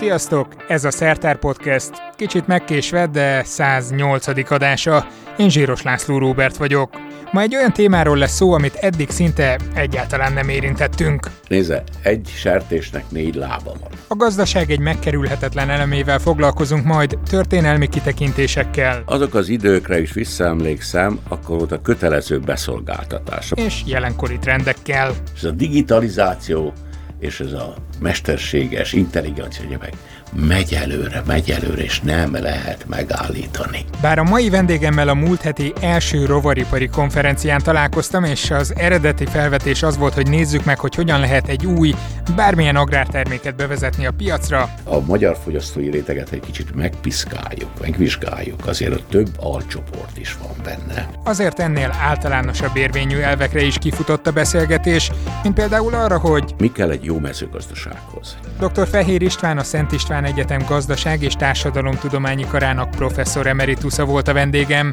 Sziasztok! Ez a Szertár Podcast. Kicsit megkésve, de 108. adása. Én Zsíros László Róbert vagyok. Ma egy olyan témáról lesz szó, amit eddig szinte egyáltalán nem érintettünk. Nézze, egy sertésnek négy lába van. A gazdaság egy megkerülhetetlen elemével foglalkozunk majd, történelmi kitekintésekkel. Azok az időkre is visszaemlékszem, akkor volt a kötelező beszolgáltatás. És jelenkori trendekkel. Ez a digitalizáció és ez a mesterséges intelligencia meg megy előre, megy előre, és nem lehet megállítani. Bár a mai vendégemmel a múlt heti első rovaripari konferencián találkoztam, és az eredeti felvetés az volt, hogy nézzük meg, hogy hogyan lehet egy új, bármilyen agrárterméket bevezetni a piacra. A magyar fogyasztói réteget egy kicsit megpiszkáljuk, megvizsgáljuk, azért a több alcsoport is van benne. Azért ennél általánosabb érvényű elvekre is kifutott a beszélgetés, mint például arra, hogy mi kell egy jó mezőgazdasághoz. Dr. Fehér István a Szent István István Egyetem Gazdaság és Társadalomtudományi Karának professzor emeritusza volt a vendégem,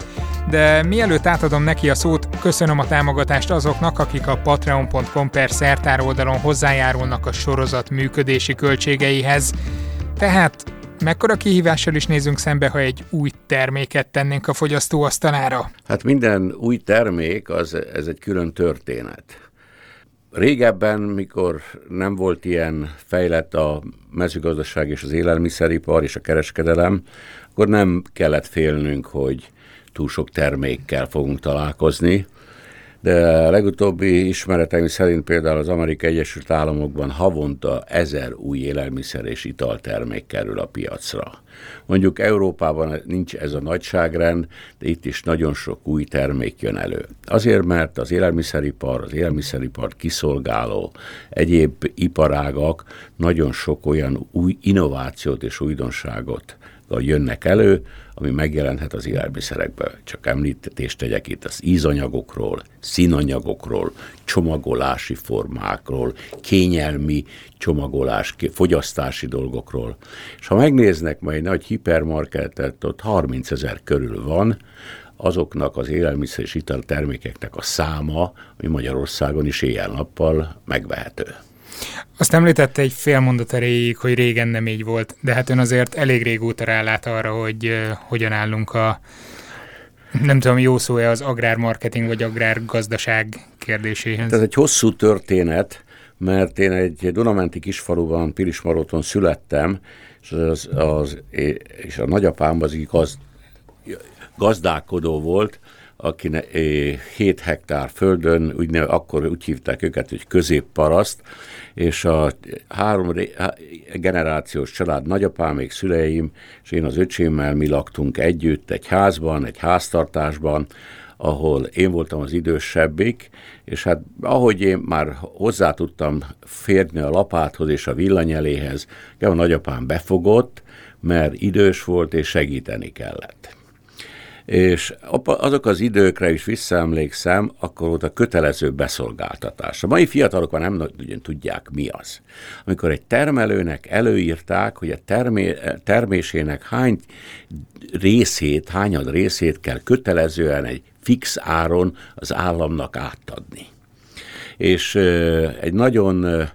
de mielőtt átadom neki a szót, köszönöm a támogatást azoknak, akik a patreon.com per szertár oldalon hozzájárulnak a sorozat működési költségeihez. Tehát mekkora kihívással is nézünk szembe, ha egy új terméket tennénk a fogyasztó asztalára? Hát minden új termék, az, ez egy külön történet. Régebben, mikor nem volt ilyen fejlett a mezőgazdaság és az élelmiszeripar és a kereskedelem, akkor nem kellett félnünk, hogy túl sok termékkel fogunk találkozni, de legutóbbi ismereteim szerint például az Amerikai Egyesült Államokban havonta ezer új élelmiszer és italtermék kerül a piacra. Mondjuk Európában nincs ez a nagyságrend, de itt is nagyon sok új termék jön elő. Azért, mert az élelmiszeripar, az élelmiszeripar kiszolgáló egyéb iparágak nagyon sok olyan új innovációt és újdonságot jönnek elő, ami megjelenhet az élelmiszerekben. Csak említést tegyek itt az ízanyagokról, színanyagokról, csomagolási formákról, kényelmi csomagolás, fogyasztási dolgokról. És ha megnéznek majd egy nagy hipermarketet, ott 30 ezer körül van, azoknak az élelmiszer és italtermékeknek a száma, ami Magyarországon is éjjel-nappal megvehető. Azt említette egy fél mondat erejéig, hogy régen nem így volt, de hát ön azért elég régóta rálát arra, hogy uh, hogyan állunk a, nem tudom, jó szó-e az agrármarketing vagy agrárgazdaság kérdéséhez. Ez egy hosszú történet, mert én egy Dunamenti kisfaluban, Pilismaroton születtem, és, az, az, és a nagyapám az igaz, gazdálkodó volt, aki 7 hektár földön, úgy akkor úgy hívták őket, hogy középparaszt, és a három generációs család, nagyapámék, szüleim, és én az öcsémmel mi laktunk együtt egy házban, egy háztartásban, ahol én voltam az idősebbik, és hát ahogy én már hozzá tudtam férni a lapáthoz és a villanyeléhez, a nagyapám befogott, mert idős volt és segíteni kellett és azok az időkre is visszaemlékszem, akkor volt a kötelező beszolgáltatás. A mai fiatalok már nem ugyan tudják, mi az. Amikor egy termelőnek előírták, hogy a termé, termésének hány részét, hányad részét kell kötelezően egy fix áron az államnak átadni. És egy nagyon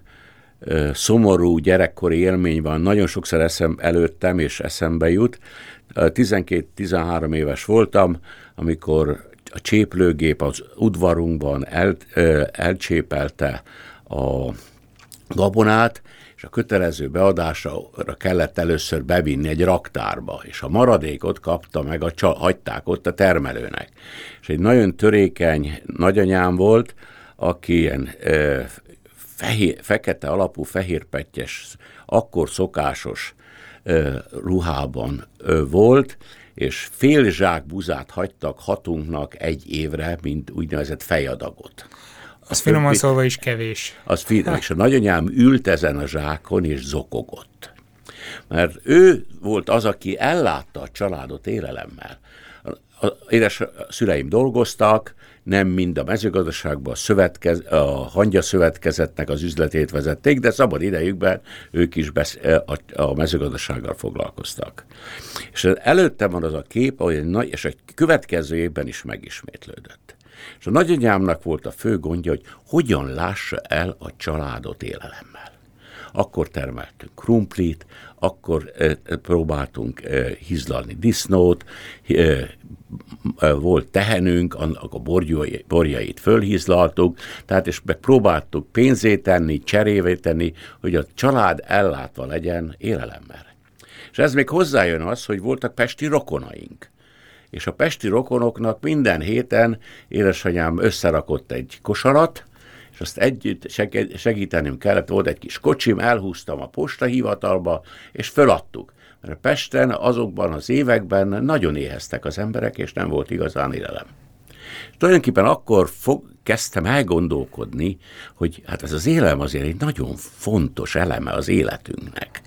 szomorú gyerekkori élmény van, nagyon sokszor eszem előttem és eszembe jut, 12-13 éves voltam, amikor a cséplőgép az udvarunkban el, elcsépelte a gabonát, és a kötelező beadásra kellett először bevinni egy raktárba, és a maradékot kapta meg, a, hagyták ott a termelőnek. És egy nagyon törékeny nagyanyám volt, aki ilyen e, fehér, fekete alapú fehérpettyes, akkor szokásos ruhában volt, és fél zsák buzát hagytak hatunknak egy évre, mint úgynevezett fejadagot. Az a finoman szólva is kevés. Az fi- és a nagyanyám ült ezen a zsákon, és zokogott. Mert ő volt az, aki ellátta a családot élelemmel. A édes szüleim dolgoztak, nem mind a mezőgazdaságban a, szövetkez, a hangya szövetkezetnek az üzletét vezették, de szabad idejükben ők is besz, a, a mezőgazdasággal foglalkoztak. És előtte van az a kép, ahogy egy nagy, és a következő évben is megismétlődött. És a nagyanyámnak volt a fő gondja, hogy hogyan lássa el a családot élelemmel. Akkor termeltünk krumplit, akkor próbáltunk hizlalni disznót, volt tehenünk, annak a borjai, borjait fölhizlaltuk, tehát és megpróbáltuk pénzét tenni, cserévé tenni, hogy a család ellátva legyen élelemmel. És ez még hozzájön az, hogy voltak pesti rokonaink. És a pesti rokonoknak minden héten édesanyám összerakott egy kosarat, azt együtt segítenünk kellett, volt egy kis kocsim, elhúztam a postahivatalba, és föladtuk. Mert Pesten azokban az években nagyon éheztek az emberek, és nem volt igazán élelem. És tulajdonképpen akkor fog, kezdtem elgondolkodni, hogy hát ez az élelem azért egy nagyon fontos eleme az életünknek.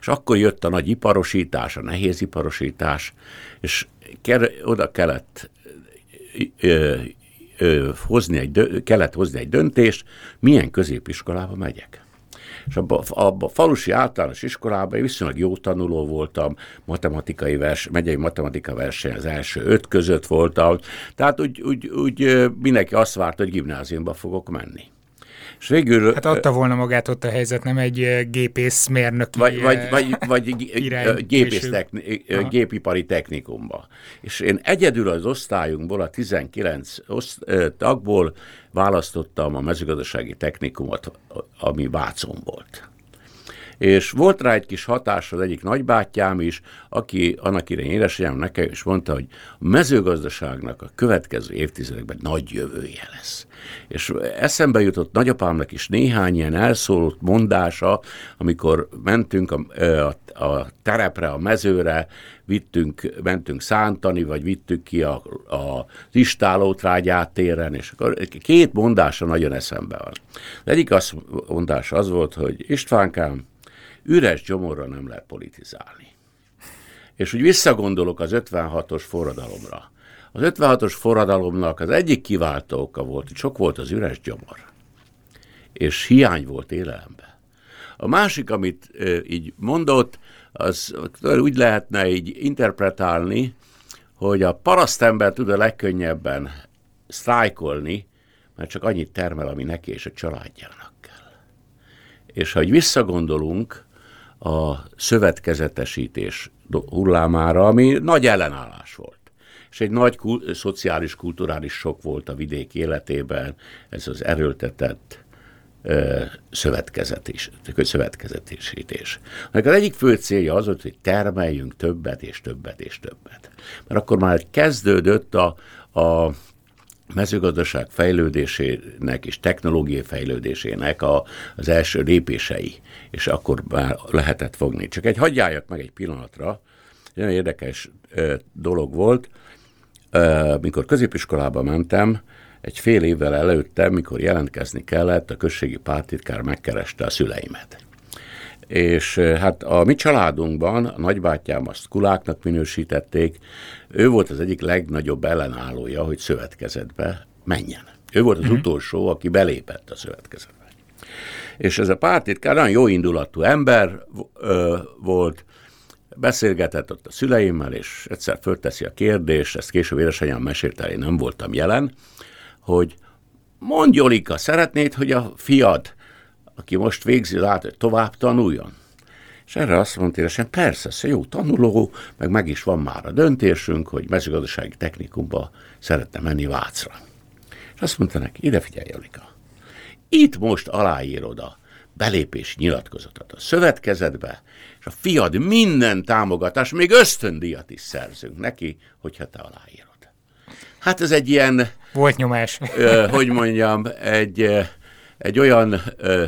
És akkor jött a nagy iparosítás, a nehéz iparosítás, és oda kellett ö, hozni egy, kellett hozni egy döntést, milyen középiskolába megyek. És abban a falusi általános iskolában viszonylag jó tanuló voltam, matematikai vers, megyei matematika verseny az első öt között voltam, tehát úgy, úgy, úgy mindenki azt várt, hogy gimnáziumba fogok menni. És végül... Hát adta volna magát ott a helyzet, nem egy gépészmérnök. Vagy, vagy, vagy, vagy gépész techni, gépipari technikumba. És én egyedül az osztályunkból, a 19 oszt, tagból választottam a mezőgazdasági technikumot, ami Vácon volt. És volt rá egy kis hatás az egyik nagybátyám is, aki annak idején édesanyám nekem is mondta, hogy a mezőgazdaságnak a következő évtizedekben nagy jövője lesz. És eszembe jutott nagyapámnak is néhány ilyen elszólott mondása, amikor mentünk a, a, a terepre, a mezőre, vittünk, mentünk szántani, vagy vittük ki a, a, az istálót rágyátéren, és akkor két mondása nagyon eszembe van. Az egyik az mondás az volt, hogy Istvánkám, üres gyomorra nem lehet politizálni. És úgy visszagondolok az 56-os forradalomra. Az 56-os forradalomnak az egyik kiváltó oka volt, hogy sok volt az üres gyomor. És hiány volt élelemben. A másik, amit e, így mondott, az úgy lehetne így interpretálni, hogy a parasztember tud a legkönnyebben sztrájkolni, mert csak annyit termel, ami neki és a családjának kell. És ha visszagondolunk a szövetkezetesítés hullámára, ami nagy ellenállás volt. És egy nagy kul- szociális, kulturális sok volt a vidék életében, ez az erőltetett szövetkezetés, szövetkezetésítés. Az egyik fő célja az volt, hogy termeljünk többet és többet és többet. Mert akkor már kezdődött a, a mezőgazdaság fejlődésének és technológiai fejlődésének a, az első lépései, és akkor már lehetett fogni. Csak egy hagyjáljak meg egy pillanatra, egy nagyon érdekes ö, dolog volt, mikor középiskolába mentem, egy fél évvel előtte, mikor jelentkezni kellett, a községi pártitkár megkereste a szüleimet. És hát a mi családunkban a nagybátyám azt kuláknak minősítették, ő volt az egyik legnagyobb ellenállója, hogy szövetkezetbe menjen. Ő volt az uh-huh. utolsó, aki belépett a szövetkezetbe. És ez a pártitkár nagyon jó indulatú ember ö, volt, beszélgetett ott a szüleimmel, és egyszer fölteszi a kérdést, ezt később édesanyám mesélte, én nem voltam jelen, hogy mondj Jolika, szeretnéd, hogy a fiad, aki most végzi, lát, hogy tovább tanuljon? És erre azt mondta éresen, persze, ez jó tanuló, meg meg is van már a döntésünk, hogy mezőgazdasági technikumba szeretne menni Vácra. És azt mondta neki, ide figyelj, Jolika, itt most aláírod a belépési nyilatkozatot a szövetkezetbe, és a fiad minden támogatás, még ösztöndíjat is szerzünk neki, hogyha te aláírod. Hát ez egy ilyen... Volt nyomás. Ö, hogy mondjam, egy, egy olyan ö,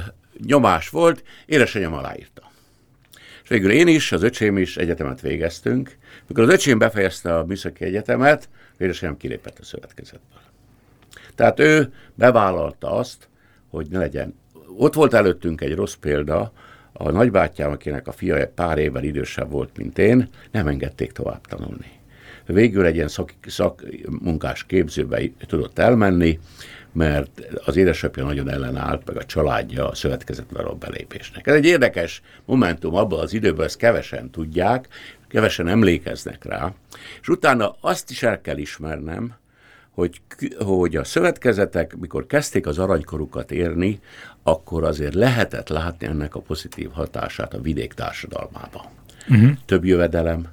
nyomás volt, édesanyám aláírta. És végül én is, az öcsém is egyetemet végeztünk. Mikor az öcsém befejezte a műszaki egyetemet, édesanyám kilépett a szövetkezetből. Tehát ő bevállalta azt, hogy ne legyen. Ott volt előttünk egy rossz példa, a nagybátyám, akinek a fia pár évvel idősebb volt, mint én, nem engedték tovább tanulni végül egy ilyen szak, szakmunkás képzőbe tudott elmenni, mert az édesapja nagyon ellenállt, meg a családja a szövetkezetben való belépésnek. Ez egy érdekes momentum abban az időben, ezt kevesen tudják, kevesen emlékeznek rá, és utána azt is el kell ismernem, hogy, hogy a szövetkezetek, mikor kezdték az aranykorukat érni, akkor azért lehetett látni ennek a pozitív hatását a vidék társadalmában. Uh-huh. Több jövedelem,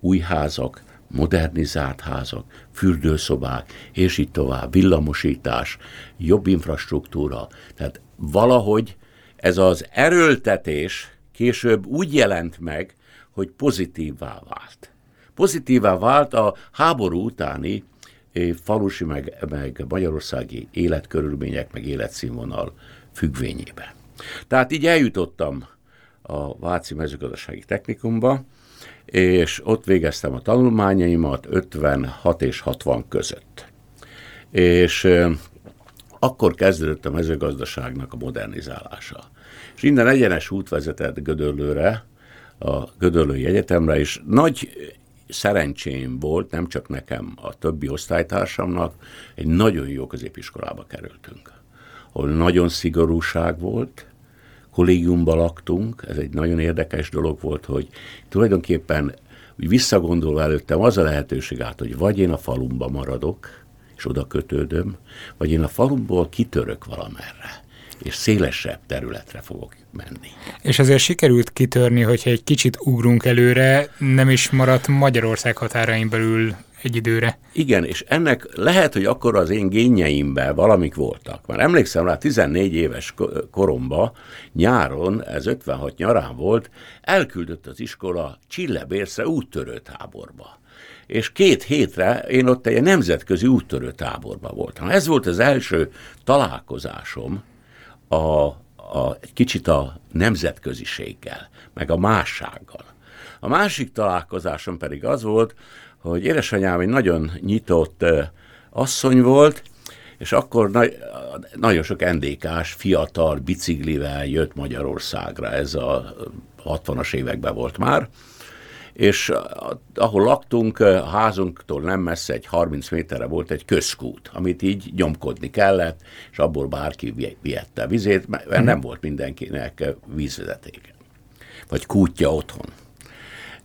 új házak, modernizált házak, fürdőszobák, és így tovább, villamosítás, jobb infrastruktúra. Tehát valahogy ez az erőltetés később úgy jelent meg, hogy pozitívvá vált. Pozitívvá vált a háború utáni falusi meg, meg magyarországi életkörülmények, meg életszínvonal függvényébe. Tehát így eljutottam a Váci mezőgazdasági technikumba, és ott végeztem a tanulmányaimat 56 és 60 között. És akkor kezdődött a mezőgazdaságnak a modernizálása. És innen egyenes út vezetett Gödöllőre, a Gödöllői Egyetemre, és nagy szerencsém volt, nem csak nekem, a többi osztálytársamnak, egy nagyon jó középiskolába kerültünk, ahol nagyon szigorúság volt, kollégiumban laktunk, ez egy nagyon érdekes dolog volt, hogy tulajdonképpen úgy visszagondolva előttem az a lehetőség át, hogy vagy én a falumba maradok, és oda kötődöm, vagy én a falumból kitörök valamerre és szélesebb területre fogok menni. És azért sikerült kitörni, hogyha egy kicsit ugrunk előre, nem is maradt Magyarország határain belül egy időre. Igen, és ennek lehet, hogy akkor az én génjeimben valamik voltak. Már emlékszem rá, 14 éves koromba, nyáron, ez 56 nyarán volt, elküldött az iskola Csillebérsze úttörő táborba és két hétre én ott egy nemzetközi úttörő táborban voltam. Ez volt az első találkozásom a, a, kicsit a nemzetköziséggel, meg a mássággal. A másik találkozásom pedig az volt, hogy édesanyám egy nagyon nyitott asszony volt, és akkor na- nagyon sok endékás, fiatal biciklivel jött Magyarországra, ez a 60-as években volt már, és ahol laktunk, a házunktól nem messze, egy 30 méterre volt egy közkút, amit így nyomkodni kellett, és abból bárki vihette a vizét, mert mm. nem volt mindenkinek vízvezetéke, vagy kútja otthon.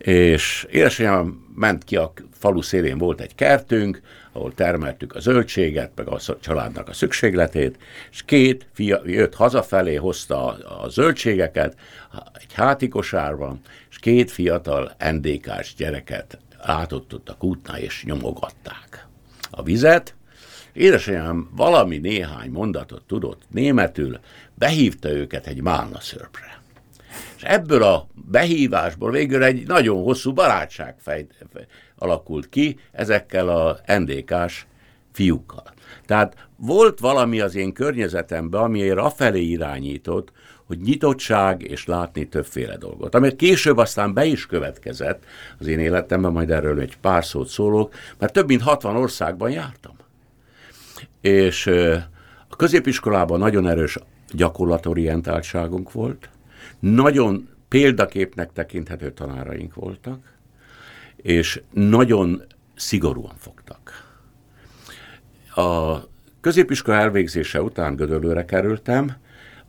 És édesanyám ment ki a falu szélén volt egy kertünk, ahol termeltük a zöldséget, meg a családnak a szükségletét, és két fia jött hazafelé, hozta a, a zöldségeket egy hátikosárban, és két fiatal NDK-s gyereket átottak útnál, és nyomogatták a vizet. Édesanyám valami néhány mondatot tudott németül, behívta őket egy málna szörpre. És ebből a behívásból végül egy nagyon hosszú barátság fej, alakult ki ezekkel a NDK-s fiúkkal. Tehát volt valami az én környezetemben, amiért afelé irányított, hogy nyitottság és látni többféle dolgot. Amit később aztán be is következett az én életemben, majd erről egy pár szót szólok, mert több mint 60 országban jártam. És a középiskolában nagyon erős gyakorlatorientáltságunk volt, nagyon példaképnek tekinthető tanáraink voltak, és nagyon szigorúan fogtak. A középiskola elvégzése után Gödöllőre kerültem,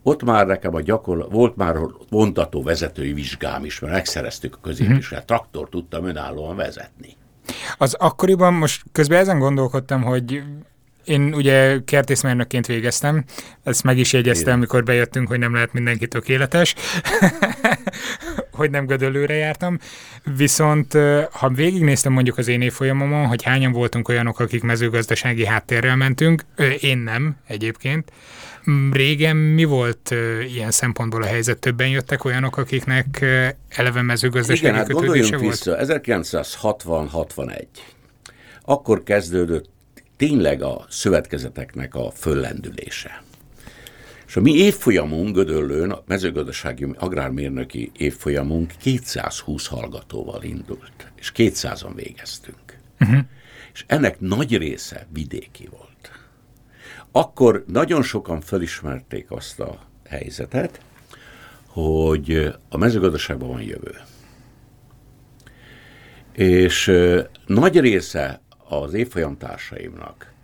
ott már nekem a gyakor... volt már vontató vezetői vizsgám is, mert megszereztük a középiskolát, mm-hmm. traktor tudtam önállóan vezetni. Az akkoriban, most közben ezen gondolkodtam, hogy én ugye kertészmérnökként végeztem, ezt meg is jegyeztem, amikor bejöttünk, hogy nem lehet mindenki tökéletes, hogy nem gödölőre jártam. Viszont ha végignéztem mondjuk az én évfolyamomon, hogy hányan voltunk olyanok, akik mezőgazdasági háttérrel mentünk, én nem egyébként, Régen mi volt ilyen szempontból a helyzet? Többen jöttek olyanok, akiknek eleve mezőgazdasági Igen, hát kötődése volt? vissza, 1960-61. Akkor kezdődött tényleg a szövetkezeteknek a föllendülése. És a mi évfolyamunk Gödöllőn, a mezőgazdasági agrármérnöki évfolyamunk 220 hallgatóval indult, és 200-an végeztünk. Uh-huh. És ennek nagy része vidéki volt. Akkor nagyon sokan felismerték azt a helyzetet, hogy a mezőgazdaságban van jövő. És nagy része az évfolyam társaimnak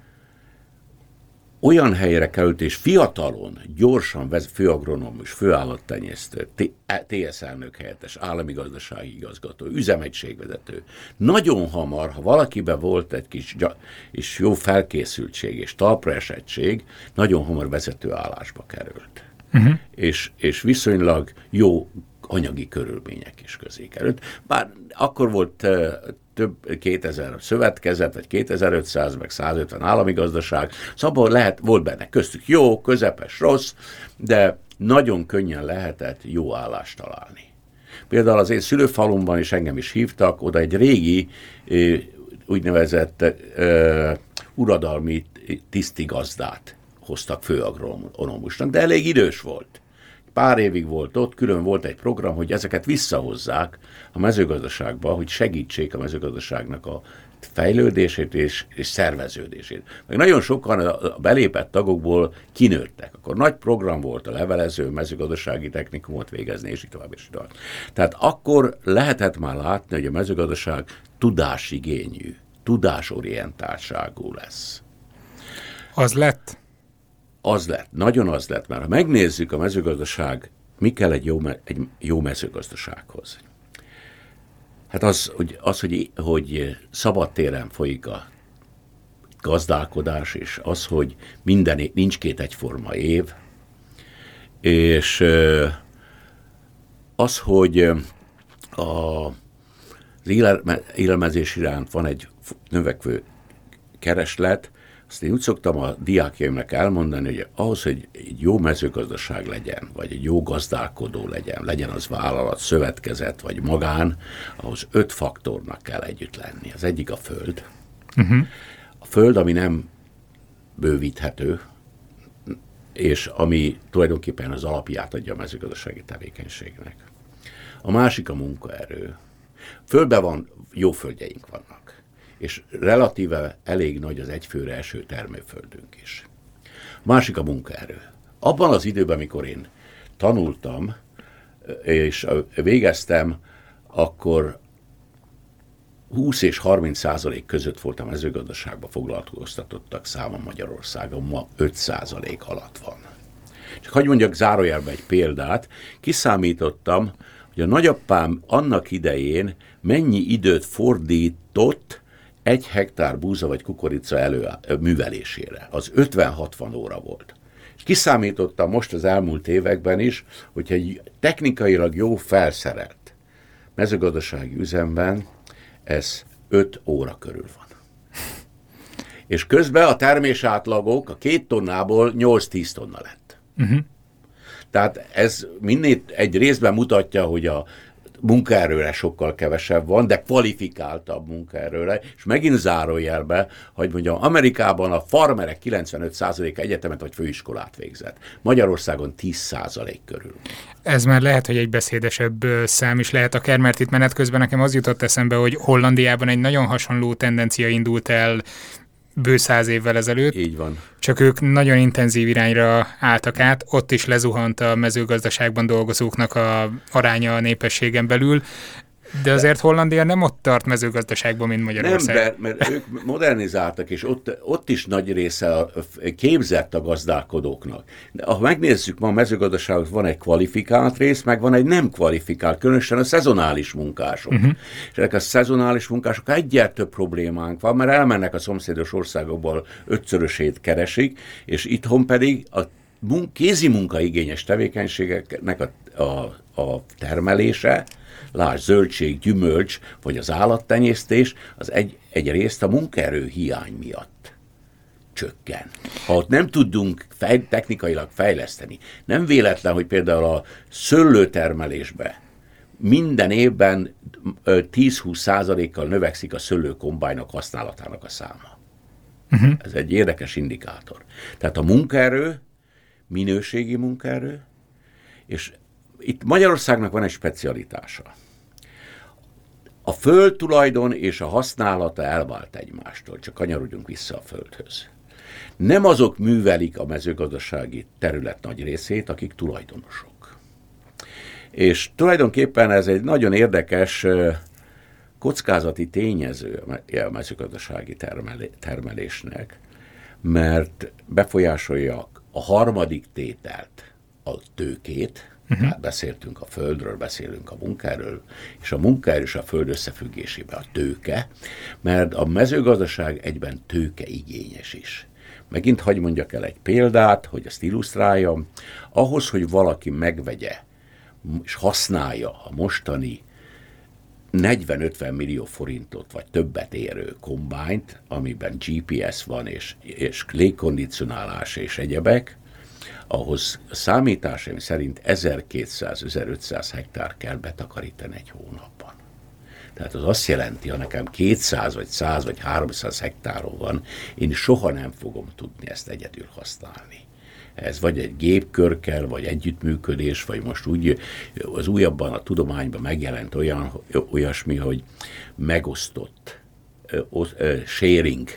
olyan helyre került, és fiatalon, gyorsan vez, főagronom és főállattenyésztő, TS elnök helyettes, állami gazdasági igazgató, üzemegységvezető. Nagyon hamar, ha valakiben volt egy kis és jó felkészültség és talpra esettség, nagyon hamar vezető állásba került. Uh-huh. És, és viszonylag jó anyagi körülmények is közé került. Bár akkor volt több 2000 szövetkezet, vagy 2500, meg 150 állami gazdaság, szóval lehet, volt benne köztük jó, közepes, rossz, de nagyon könnyen lehetett jó állást találni. Például az én szülőfalumban is engem is hívtak, oda egy régi úgynevezett uh, uradalmi tisztigazdát hoztak főagronomusnak, de elég idős volt pár évig volt ott, külön volt egy program, hogy ezeket visszahozzák a mezőgazdaságba, hogy segítsék a mezőgazdaságnak a fejlődését és, és szerveződését. Meg nagyon sokan a belépett tagokból kinőttek. Akkor nagy program volt a levelező, mezőgazdasági technikumot végezni, és így tovább, és tovább. Tehát akkor lehetett már látni, hogy a mezőgazdaság tudásigényű, tudásorientáltságú lesz. Az lett? Az lett, nagyon az lett, mert ha megnézzük a mezőgazdaság, mi kell egy jó, egy jó mezőgazdasághoz. Hát az, hogy, az, hogy, hogy szabad téren folyik a gazdálkodás, és az, hogy minden, nincs két egyforma év, és az, hogy a, az élelmezés iránt van egy növekvő kereslet, azt én úgy szoktam a diákjaimnak elmondani, hogy ahhoz, hogy egy jó mezőgazdaság legyen, vagy egy jó gazdálkodó legyen, legyen az vállalat, szövetkezet, vagy magán, ahhoz öt faktornak kell együtt lenni. Az egyik a föld. Uh-huh. A föld, ami nem bővíthető, és ami tulajdonképpen az alapját adja a mezőgazdasági tevékenységnek. A másik a munkaerő. Földben van, jó földjeink vannak és relatíve elég nagy az egyfőre eső termőföldünk is. Másik a munkaerő. Abban az időben, amikor én tanultam, és végeztem, akkor 20 és 30 százalék között volt a mezőgazdaságban foglalkoztatottak száma Magyarországon, ma 5 százalék alatt van. Csak hogy mondjak zárójelbe egy példát, kiszámítottam, hogy a nagyapám annak idején mennyi időt fordított egy hektár búza vagy kukorica elő, művelésére. Az 50-60 óra volt. És kiszámítottam most az elmúlt években is, hogy egy technikailag jó felszerelt mezőgazdasági üzemben ez 5 óra körül van. És közben a termés átlagok a két tonnából 8-10 tonna lett. Uh-huh. Tehát ez minél egy részben mutatja, hogy a munkaerőre sokkal kevesebb van, de kvalifikáltabb munkaerőre, és megint zárójelbe, hogy mondjam, Amerikában a farmerek 95% egyetemet vagy főiskolát végzett. Magyarországon 10% körül. Ez már lehet, hogy egy beszédesebb szám is lehet akár, mert itt menet közben nekem az jutott eszembe, hogy Hollandiában egy nagyon hasonló tendencia indult el bő száz évvel ezelőtt. Így van. Csak ők nagyon intenzív irányra álltak át, ott is lezuhant a mezőgazdaságban dolgozóknak a aránya a népességen belül. De azért Hollandia nem ott tart mezőgazdaságban, mint Magyarország. Nem, mert, mert ők modernizáltak, és ott, ott is nagy része a, képzett a gazdálkodóknak. De ha megnézzük, ma a mezőgazdaságot van egy kvalifikált rész, meg van egy nem kvalifikált, különösen a szezonális munkások. Uh-huh. És ezek a szezonális munkások egyáltalán több problémánk van, mert elmennek a szomszédos országokból ötszörösét keresik, és itthon pedig a kézi munkaigényes tevékenységeknek a, a, a termelése, lásd zöldség, gyümölcs, vagy az állattenyésztés, az egy, egy részt a munkaerő hiány miatt csökken. Ha ott nem tudunk fej, technikailag fejleszteni, nem véletlen, hogy például a szőlőtermelésbe minden évben 10-20 százalékkal növekszik a szőlőkombájnak használatának a száma. Uh-huh. Ez egy érdekes indikátor. Tehát a munkaerő, minőségi munkaerő, és itt Magyarországnak van egy specialitása. A föld tulajdon és a használata elvált egymástól, csak kanyarodjunk vissza a földhöz. Nem azok művelik a mezőgazdasági terület nagy részét, akik tulajdonosok. És tulajdonképpen ez egy nagyon érdekes kockázati tényező a mezőgazdasági termelésnek, mert befolyásolja a harmadik tételt, a tőkét, uh-huh. beszéltünk a földről, beszélünk a munkáról, és a munkáról és a föld összefüggésében a tőke, mert a mezőgazdaság egyben tőke igényes is. Megint hagy mondjak el egy példát, hogy ezt illusztráljam. Ahhoz, hogy valaki megvegye és használja a mostani 40-50 millió forintot, vagy többet érő kombányt, amiben GPS van, és, és légkondicionálás és egyebek, ahhoz számításaim szerint 1200-1500 hektár kell betakarítani egy hónapban. Tehát az azt jelenti, ha nekem 200 vagy 100 vagy 300 hektáron van, én soha nem fogom tudni ezt egyedül használni. Ez vagy egy gépkör kell, vagy együttműködés, vagy most úgy az újabban a tudományban megjelent olyan, olyasmi, hogy megosztott sharing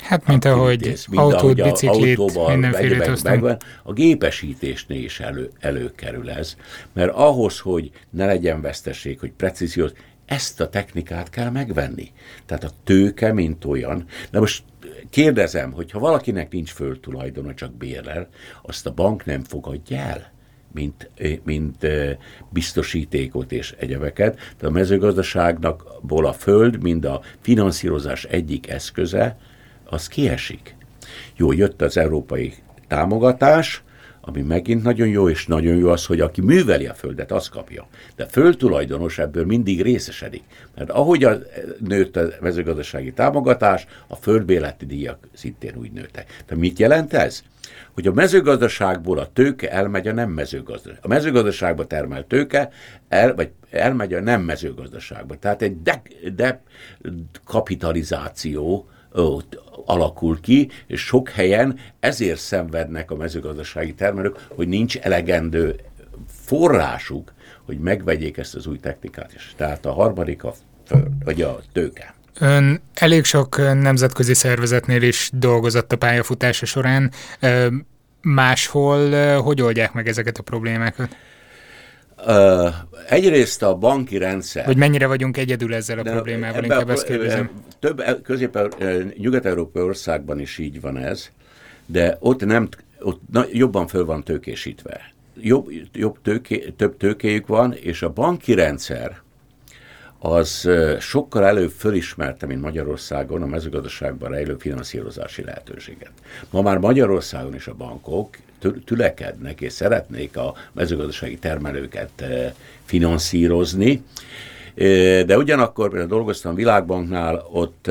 Hát, mint ahogy autót, biciklit, mindenfélét megvan, a gépesítésnél is elő, előkerül ez, mert ahhoz, hogy ne legyen veszteség, hogy precíziós, ezt a technikát kell megvenni. Tehát a tőke, mint olyan. Na most kérdezem, hogy ha valakinek nincs földtulajdona, csak bérel, azt a bank nem fogadja el? mint, mint biztosítékot és egyebeket. Tehát a mezőgazdaságnak a föld, mind a finanszírozás egyik eszköze, az kiesik. Jó, jött az európai támogatás, ami megint nagyon jó, és nagyon jó az, hogy aki műveli a földet, az kapja. De földtulajdonos ebből mindig részesedik. Mert ahogy a, nőtt a mezőgazdasági támogatás, a földbéleti díjak szintén úgy nőttek. Tehát mit jelent ez? Hogy a mezőgazdaságból a tőke elmegy a nem mezőgazdaság. A mezőgazdaságba termelt tőke el, vagy elmegy a nem mezőgazdaságba. Tehát egy de, de alakul ki, és sok helyen ezért szenvednek a mezőgazdasági termelők, hogy nincs elegendő forrásuk, hogy megvegyék ezt az új technikát is. Tehát a harmadik a föld, vagy a tőke. Ön elég sok nemzetközi szervezetnél is dolgozott a pályafutása során. Máshol hogy oldják meg ezeket a problémákat? Uh, egyrészt a banki rendszer... Hogy mennyire vagyunk egyedül ezzel a de problémával, inkább ezt kérdezem. Több közép nyugat-európai országban is így van ez, de ott nem, ott na, jobban föl van tőkésítve. Jobb, jobb tőké, több tőkéjük van, és a banki rendszer az sokkal előbb fölismerte, mint Magyarországon a mezőgazdaságban rejlő finanszírozási lehetőséget. Ma már Magyarországon is a bankok tülekednek és szeretnék a mezőgazdasági termelőket finanszírozni, de ugyanakkor például dolgoztam Világbanknál, ott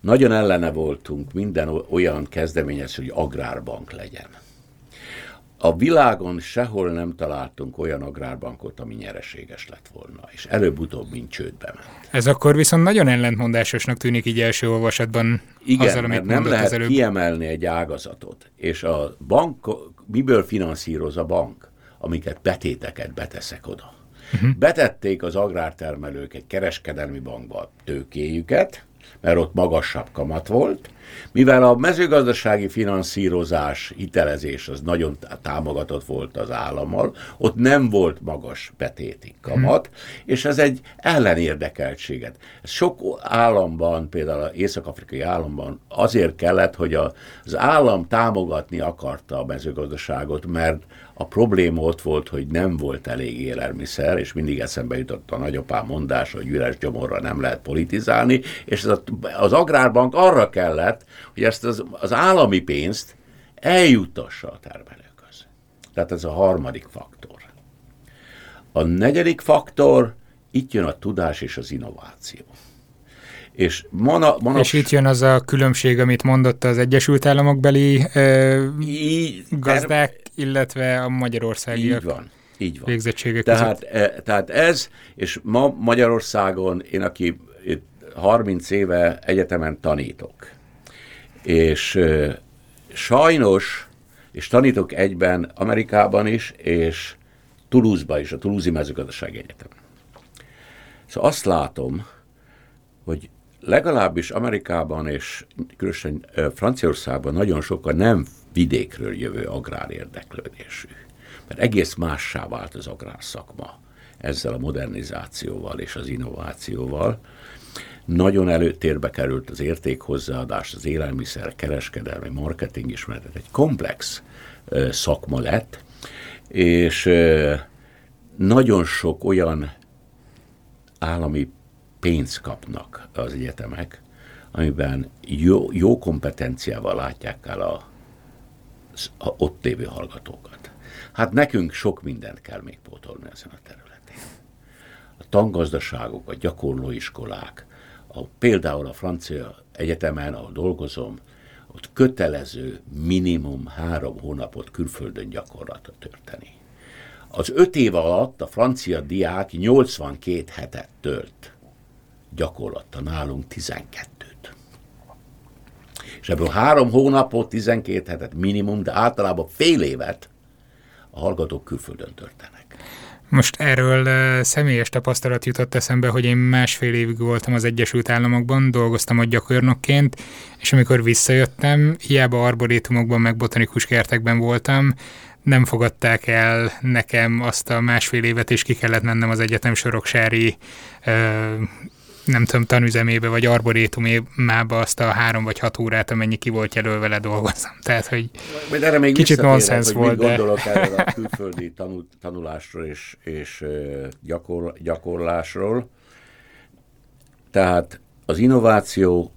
nagyon ellene voltunk minden olyan kezdeményezés, hogy agrárbank legyen. A világon sehol nem találtunk olyan agrárbankot, ami nyereséges lett volna, és előbb-utóbb mint csődbe ment. Ez akkor viszont nagyon ellentmondásosnak tűnik így első olvasatban. Igen, azzal, amit nem lehet kiemelni egy ágazatot, és a bank, miből finanszíroz a bank? Amiket betéteket beteszek oda. Uh-huh. Betették az agrártermelők egy kereskedelmi bankba tőkéjüket, mert ott magasabb kamat volt, mivel a mezőgazdasági finanszírozás, hitelezés az nagyon támogatott volt az állammal, ott nem volt magas betéti kamat, hmm. és ez egy ellenérdekeltséget. Sok államban, például az észak-afrikai államban azért kellett, hogy az állam támogatni akarta a mezőgazdaságot, mert a probléma ott volt, hogy nem volt elég élelmiszer, és mindig eszembe jutott a nagyapám mondása, hogy üres gyomorra nem lehet politizálni, és az, az agrárbank arra kellett, hogy ezt az, az állami pénzt eljutassa a termelőkhöz. Tehát ez a harmadik faktor. A negyedik faktor, itt jön a tudás és az innováció. És, mana, mana... és itt jön az a különbség, amit mondott az Egyesült Államok beli ö, így, gazdák, illetve a magyarországiak. Így van. Így van. Végzettségek tehát, e, tehát ez, és ma Magyarországon én, aki 30 éve egyetemen tanítok, és sajnos, és tanítok egyben Amerikában is, és Toulouse-ba is, a Toulouse-i mezőgazdasági egyetem. Szóval azt látom, hogy legalábbis Amerikában és különösen Franciaországban nagyon sokan nem vidékről jövő agrár érdeklődésű. Mert egész mássá vált az agrárszakma ezzel a modernizációval és az innovációval. Nagyon előtérbe került az értékhozzáadás, az élelmiszer, kereskedelmi, marketing ismeretet. Egy komplex szakma lett, és nagyon sok olyan állami pénzt kapnak az egyetemek, amiben jó, jó kompetenciával látják el a, a ott lévő hallgatókat. Hát nekünk sok mindent kell még pótolni ezen a területén. A tangazdaságok, a gyakorlóiskolák, a, például a francia egyetemen, ahol dolgozom, ott kötelező minimum három hónapot külföldön gyakorlatra törteni. Az öt év alatt a francia diák 82 hetet tölt gyakorlatta, nálunk 12-t. És ebből három hónapot, 12 hetet minimum, de általában fél évet a hallgatók külföldön törtenek. Most erről személyes tapasztalat jutott eszembe, hogy én másfél évig voltam az Egyesült Államokban, dolgoztam ott gyakornokként, és amikor visszajöttem, hiába arborétumokban meg botanikus kertekben voltam, nem fogadták el nekem azt a másfél évet, és ki kellett mennem az egyetem soroksári nem tudom, tanüzemébe vagy arborétumába azt a három vagy hat órát, amennyi ki volt jelölve dolgozom. Tehát, hogy Majd erre még kicsit nonsens volt. Mit gondolok de... erről a külföldi tanul, tanulásról és, és gyakor, gyakorlásról. Tehát az innováció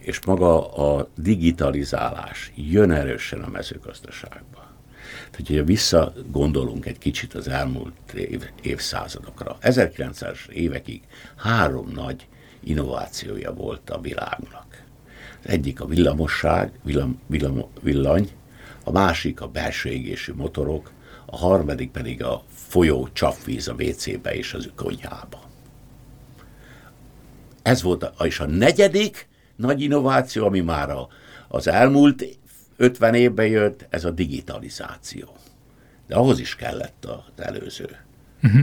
és maga a digitalizálás jön erősen a mezőgazdaságba. Hogyha visszagondolunk egy kicsit az elmúlt év, évszázadokra, 1900 évekig három nagy innovációja volt a világnak. Az egyik a villamosság, villam, villam, villany, a másik a belső égésű motorok, a harmadik pedig a folyó csapvíz a WC-be és az konyhába. Ez volt, a, és a negyedik nagy innováció, ami már a, az elmúlt 50 évben jött, ez a digitalizáció. De ahhoz is kellett az előző uh-huh.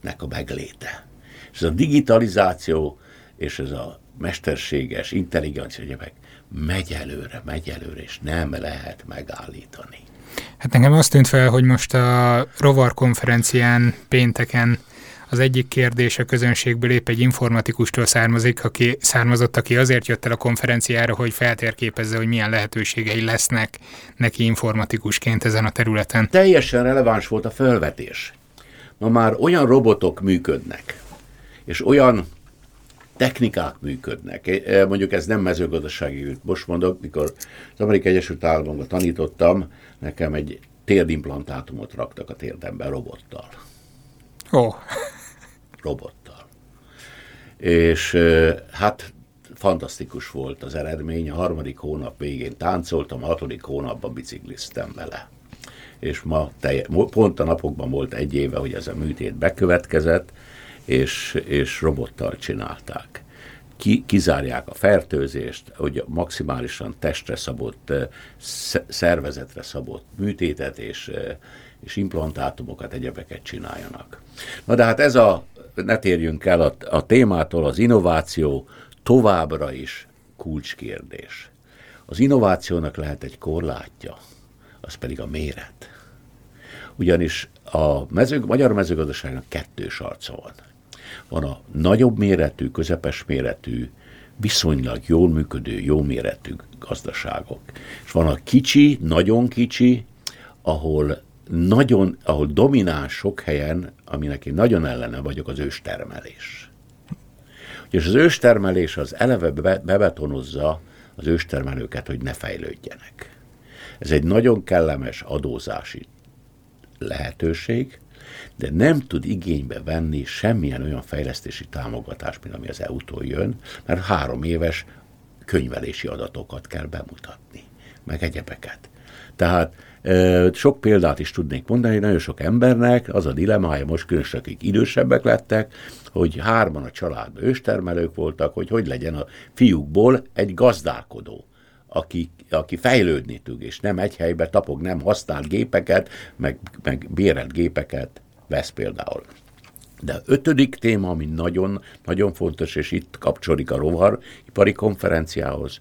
nek a megléte. És ez a digitalizáció és ez a mesterséges intelligencia gyerek megy előre, megy előre, és nem lehet megállítani. Hát nekem azt tűnt fel, hogy most a Rovar konferencián pénteken az egyik kérdés a közönségből épp egy informatikustól származik, aki származott, aki azért jött el a konferenciára, hogy feltérképezze, hogy milyen lehetőségei lesznek neki informatikusként ezen a területen. Teljesen releváns volt a felvetés. Ma már olyan robotok működnek, és olyan technikák működnek. E, mondjuk ez nem mezőgazdasági, most mondok, mikor az Amerikai Egyesült Államokban tanítottam, nekem egy térdimplantátumot raktak a térdembe robottal. Ó. Oh robottal. És hát fantasztikus volt az eredmény. A harmadik hónap végén táncoltam, a hatodik hónapban bicikliztem vele. És ma telje, pont a napokban volt egy éve, hogy ez a műtét bekövetkezett, és, és robottal csinálták. Ki, kizárják a fertőzést, hogy maximálisan testre szabott, szervezetre szabott műtétet és, és implantátumokat, egyebeket csináljanak. Na de hát ez a ne térjünk el a, a témától, az innováció továbbra is kulcskérdés. Az innovációnak lehet egy korlátja, az pedig a méret. Ugyanis a mező, magyar mezőgazdaságnak kettős arca van. Van a nagyobb méretű, közepes méretű, viszonylag jól működő, jó méretű gazdaságok. És van a kicsi, nagyon kicsi, ahol nagyon, ahol domináns sok helyen, aminek én nagyon ellene vagyok, az őstermelés. És az őstermelés az eleve be, bebetonozza az őstermelőket, hogy ne fejlődjenek. Ez egy nagyon kellemes adózási lehetőség, de nem tud igénybe venni semmilyen olyan fejlesztési támogatást, mint ami az EU-tól jön, mert három éves könyvelési adatokat kell bemutatni, meg egyebeket. Tehát sok példát is tudnék mondani, nagyon sok embernek az a dilemája most különösen, akik idősebbek lettek, hogy hárman a családban őstermelők voltak, hogy hogy legyen a fiúkból egy gazdálkodó, aki, aki fejlődni tud, és nem egy helybe tapog, nem használt gépeket, meg, meg bérelt gépeket vesz például. De ötödik téma, ami nagyon, nagyon fontos, és itt kapcsolódik a rovaripari konferenciához,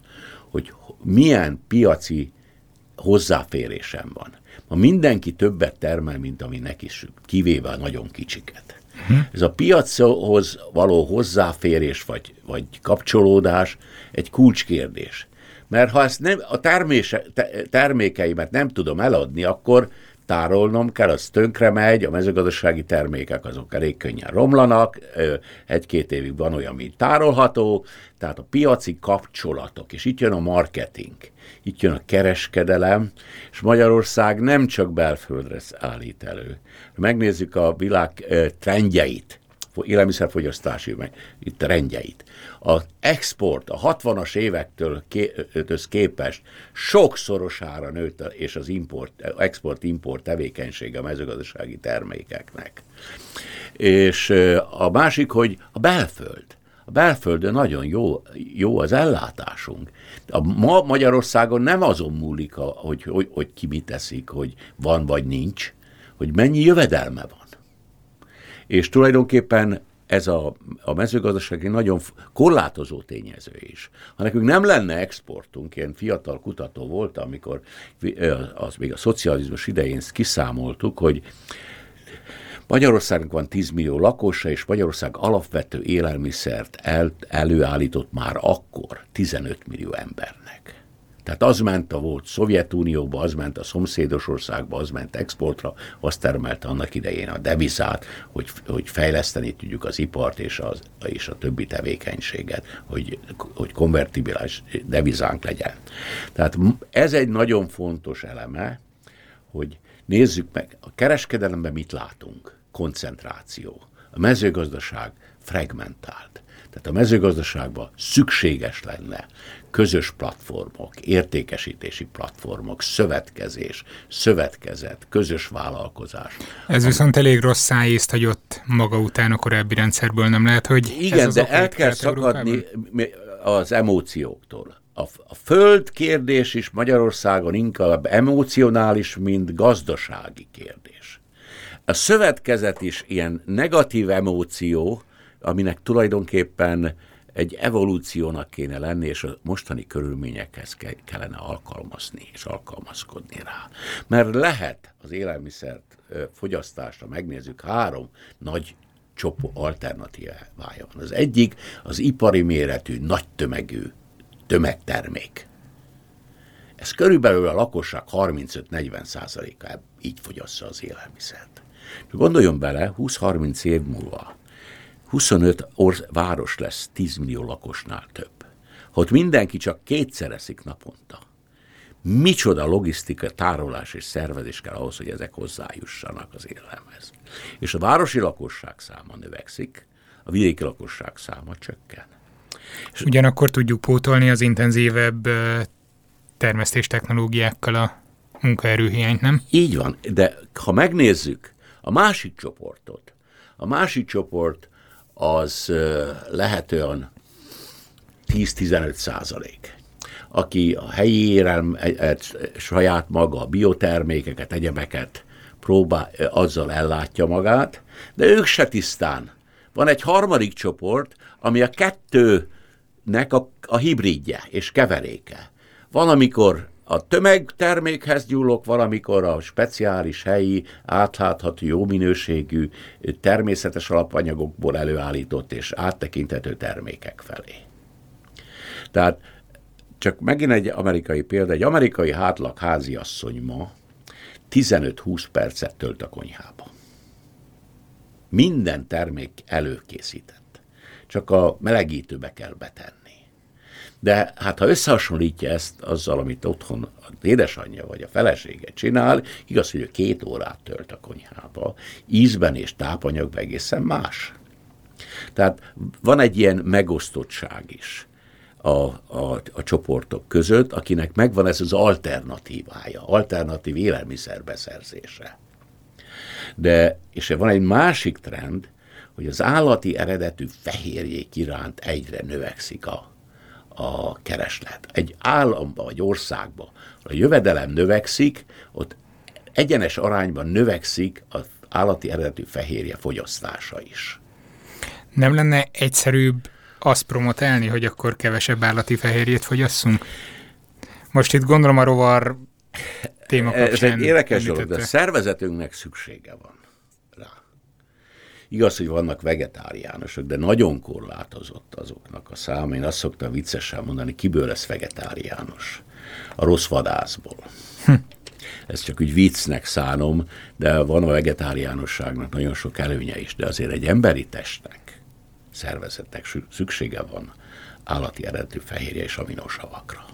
hogy milyen piaci hozzáférésem van. Ma mindenki többet termel, mint ami neki kivéve a nagyon kicsiket. Uh-huh. Ez a piachoz való hozzáférés vagy, vagy kapcsolódás egy kulcskérdés. Mert ha ezt nem, a termése, termékeimet nem tudom eladni, akkor tárolnom kell, az tönkre megy, a mezőgazdasági termékek azok elég könnyen romlanak, egy-két évig van olyan, mint tárolható, tehát a piaci kapcsolatok, és itt jön a marketing, itt jön a kereskedelem, és Magyarország nem csak belföldre állít elő. Megnézzük a világ trendjeit, élelmiszerfogyasztási, meg itt rendjeit. Az export a 60-as évektől képest sokszorosára nőtt, és az import, export-import tevékenysége a mezőgazdasági termékeknek. És a másik, hogy a belföld. A belföldön nagyon jó, jó az ellátásunk. A ma Magyarországon nem azon múlik, hogy, hogy, hogy ki mit teszik, hogy van vagy nincs, hogy mennyi jövedelme van. És tulajdonképpen ez a, a mezőgazdasági nagyon korlátozó tényező is. Ha nekünk nem lenne exportunk, én fiatal kutató voltam, amikor az még a szocializmus idején kiszámoltuk, hogy Magyarországnak van 10 millió lakosa, és Magyarország alapvető élelmiszert el, előállított már akkor 15 millió embernek. Tehát az ment a volt Szovjetunióba, az ment a szomszédos országba, az ment exportra, azt termelte annak idején a devizát, hogy, hogy fejleszteni tudjuk az ipart és, az, és a többi tevékenységet, hogy, hogy konvertibilis devizánk legyen. Tehát ez egy nagyon fontos eleme, hogy nézzük meg, a kereskedelemben mit látunk? Koncentráció. A mezőgazdaság fragmentált. Tehát a mezőgazdaságban szükséges lenne közös platformok, értékesítési platformok, szövetkezés, szövetkezet, közös vállalkozás. Ez viszont elég rossz szájészt hagyott maga után a korábbi rendszerből, nem lehet, hogy Igen, ez az de el kell szakadni az emócióktól. A, a föld kérdés is Magyarországon inkább emocionális, mint gazdasági kérdés. A szövetkezet is ilyen negatív emóció, aminek tulajdonképpen egy evolúciónak kéne lenni, és a mostani körülményekhez kellene alkalmazni és alkalmazkodni rá. Mert lehet az élelmiszert fogyasztásra, megnézzük, három nagy csopó alternatívája van. Az egyik az ipari méretű, nagy tömegű tömegtermék. Ez körülbelül a lakosság 35-40 százaléka így fogyassza az élelmiszert. Gondoljon bele, 20-30 év múlva 25 orsz, város lesz 10 millió lakosnál több. Ott mindenki csak kétszer eszik naponta, micsoda logisztika, tárolás és szervezés kell ahhoz, hogy ezek hozzájussanak az élelemhez. És a városi lakosság száma növekszik, a vidéki lakosság száma csökken. És Ugyanakkor tudjuk pótolni az intenzívebb termesztés technológiákkal a munkaerőhiányt, nem? Így van, de ha megnézzük a másik csoportot, a másik csoport az lehet olyan 10-15 százalék aki a helyi érelm, e, e, saját maga, a biotermékeket, egyebeket próbál, azzal ellátja magát, de ők se tisztán. Van egy harmadik csoport, ami a kettőnek a, a hibridje és keveréke. Van, amikor a tömegtermékhez nyúlok valamikor a speciális helyi, átlátható, jó minőségű, természetes alapanyagokból előállított és áttekinthető termékek felé. Tehát csak megint egy amerikai példa, egy amerikai hátlag háziasszony ma 15-20 percet tölt a konyhába. Minden termék előkészített. Csak a melegítőbe kell betenni. De hát ha összehasonlítja ezt azzal, amit otthon az édesanyja vagy a felesége csinál, igaz, hogy ő két órát tölt a konyhába, ízben és tápanyagban egészen más. Tehát van egy ilyen megosztottság is a, a, a csoportok között, akinek megvan ez az alternatívája, alternatív élelmiszerbeszerzése. De, és van egy másik trend, hogy az állati eredetű fehérjék iránt egyre növekszik a a kereslet. Egy államba vagy országba, a jövedelem növekszik, ott egyenes arányban növekszik az állati eredetű fehérje fogyasztása is. Nem lenne egyszerűbb azt promotálni, hogy akkor kevesebb állati fehérjét fogyasszunk? Most itt gondolom a rovar téma Ez egy érdekes dolog, de a szervezetünknek szüksége van. Igaz, hogy vannak vegetáriánusok, de nagyon korlátozott azoknak a száma. Én azt szoktam viccesen mondani, kiből lesz vegetáriánus? A rossz vadászból. Hm. Ezt csak úgy viccnek szánom, de van a vegetáriánusságnak nagyon sok előnye is, de azért egy emberi testnek, szervezetnek szüksége van állati eredetű fehérje és aminosavakra.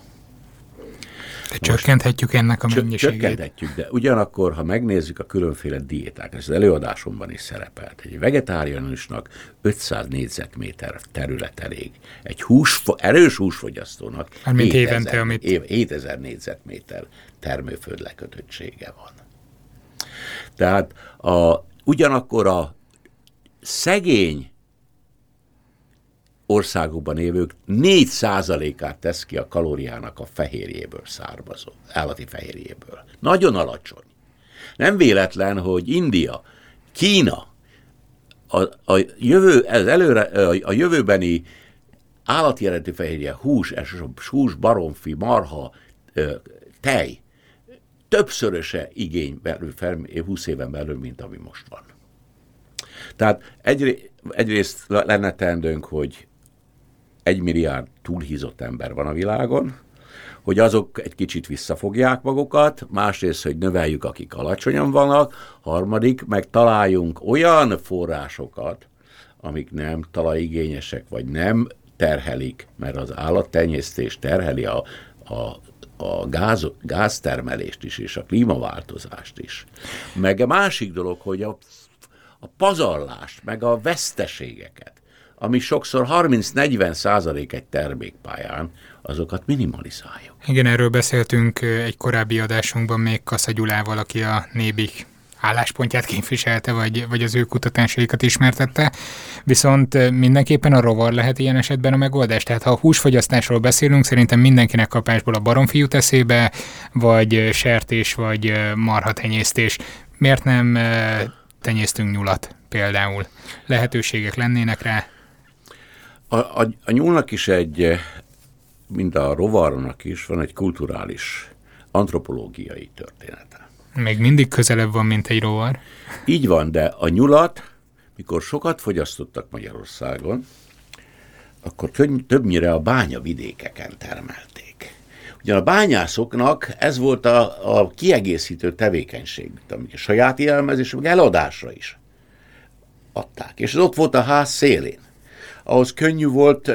De csökkenthetjük ennek a mennyiségét. Csökkenthetjük, de ugyanakkor, ha megnézzük a különféle diéták, ez az előadásomban is szerepelt, egy vegetáriánusnak 500 négyzetméter terület elég. Egy hús, erős húsfogyasztónak 7000, évente, amit... 7000 négyzetméter termőföld lekötöttsége van. Tehát a, ugyanakkor a szegény országokban élők 4%-át tesz ki a kalóriának a fehérjéből származó, állati fehérjéből. Nagyon alacsony. Nem véletlen, hogy India, Kína, a, a, jövő, ez előre, a jövőbeni állati eredetű fehérje, hús, hús, baromfi, marha, tej, többszöröse igény belül, 20 éven belül, mint ami most van. Tehát egy, egyrészt lenne teendőnk, hogy egy milliárd túlhízott ember van a világon, hogy azok egy kicsit visszafogják magukat, másrészt, hogy növeljük, akik alacsonyan vannak, harmadik, meg találjunk olyan forrásokat, amik nem talajigényesek, vagy nem terhelik, mert az állattenyésztés terheli a, a, a gáz, gáztermelést is, és a klímaváltozást is. Meg a másik dolog, hogy a, a pazarlást, meg a veszteségeket ami sokszor 30-40 százalék egy termékpályán, azokat minimalizáljuk. Igen, erről beszéltünk egy korábbi adásunkban még Kassa Gyulával, aki a Nébik álláspontját képviselte, vagy, vagy az ő kutatásaikat ismertette. Viszont mindenképpen a rovar lehet ilyen esetben a megoldás. Tehát ha a húsfogyasztásról beszélünk, szerintem mindenkinek kapásból a baromfi jut eszébe, vagy sertés, vagy marhatenyésztés. Miért nem tenyésztünk nyulat például? Lehetőségek lennének rá? A, a, a nyúlnak is egy, mint a rovarnak is, van egy kulturális, antropológiai története. Még mindig közelebb van, mint egy rovar. Így van, de a nyulat, mikor sokat fogyasztottak Magyarországon, akkor többnyire a bányavidékeken termelték. Ugyan a bányászoknak ez volt a, a kiegészítő tevékenység, amik a saját élmezés, meg eladásra is adták. És ez ott volt a ház szélén ahhoz könnyű volt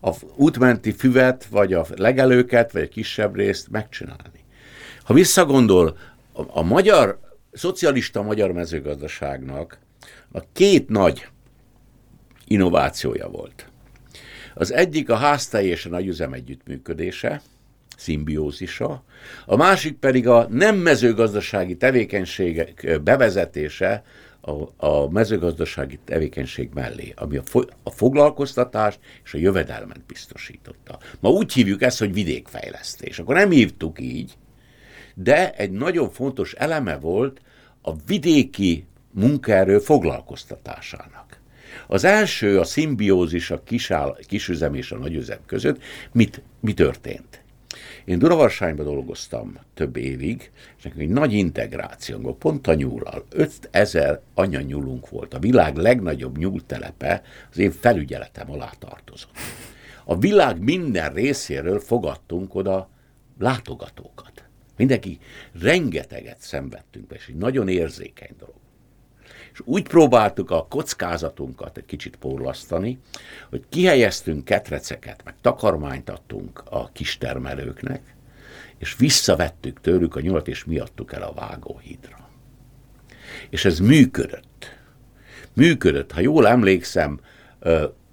a útmenti füvet, vagy a legelőket, vagy a kisebb részt megcsinálni. Ha visszagondol, a, a magyar, szocialista magyar mezőgazdaságnak a két nagy innovációja volt. Az egyik a háztelj és a nagyüzem együttműködése, szimbiózisa, a másik pedig a nem mezőgazdasági tevékenységek bevezetése, a, a mezőgazdasági tevékenység mellé, ami a, fo- a foglalkoztatást és a jövedelmet biztosította. Ma úgy hívjuk ezt, hogy vidékfejlesztés. Akkor nem hívtuk így, de egy nagyon fontos eleme volt a vidéki munkaerő foglalkoztatásának. Az első a szimbiózis a kisáll, kisüzem és a nagyüzem között. Mit, mi történt? Én Duravarsányban dolgoztam több évig, és nekünk egy nagy integrációnk pont a nyúlal. 5000 anyanyúlunk volt. A világ legnagyobb nyúltelepe az én felügyeletem alá tartozott. A világ minden részéről fogadtunk oda látogatókat. Mindenki rengeteget szenvedtünk be, és egy nagyon érzékeny dolog és úgy próbáltuk a kockázatunkat egy kicsit porlasztani, hogy kihelyeztünk ketreceket, meg takarmányt adtunk a kistermelőknek, és visszavettük tőlük a nyulat, és miattuk el a vágóhídra. És ez működött. Működött. Ha jól emlékszem,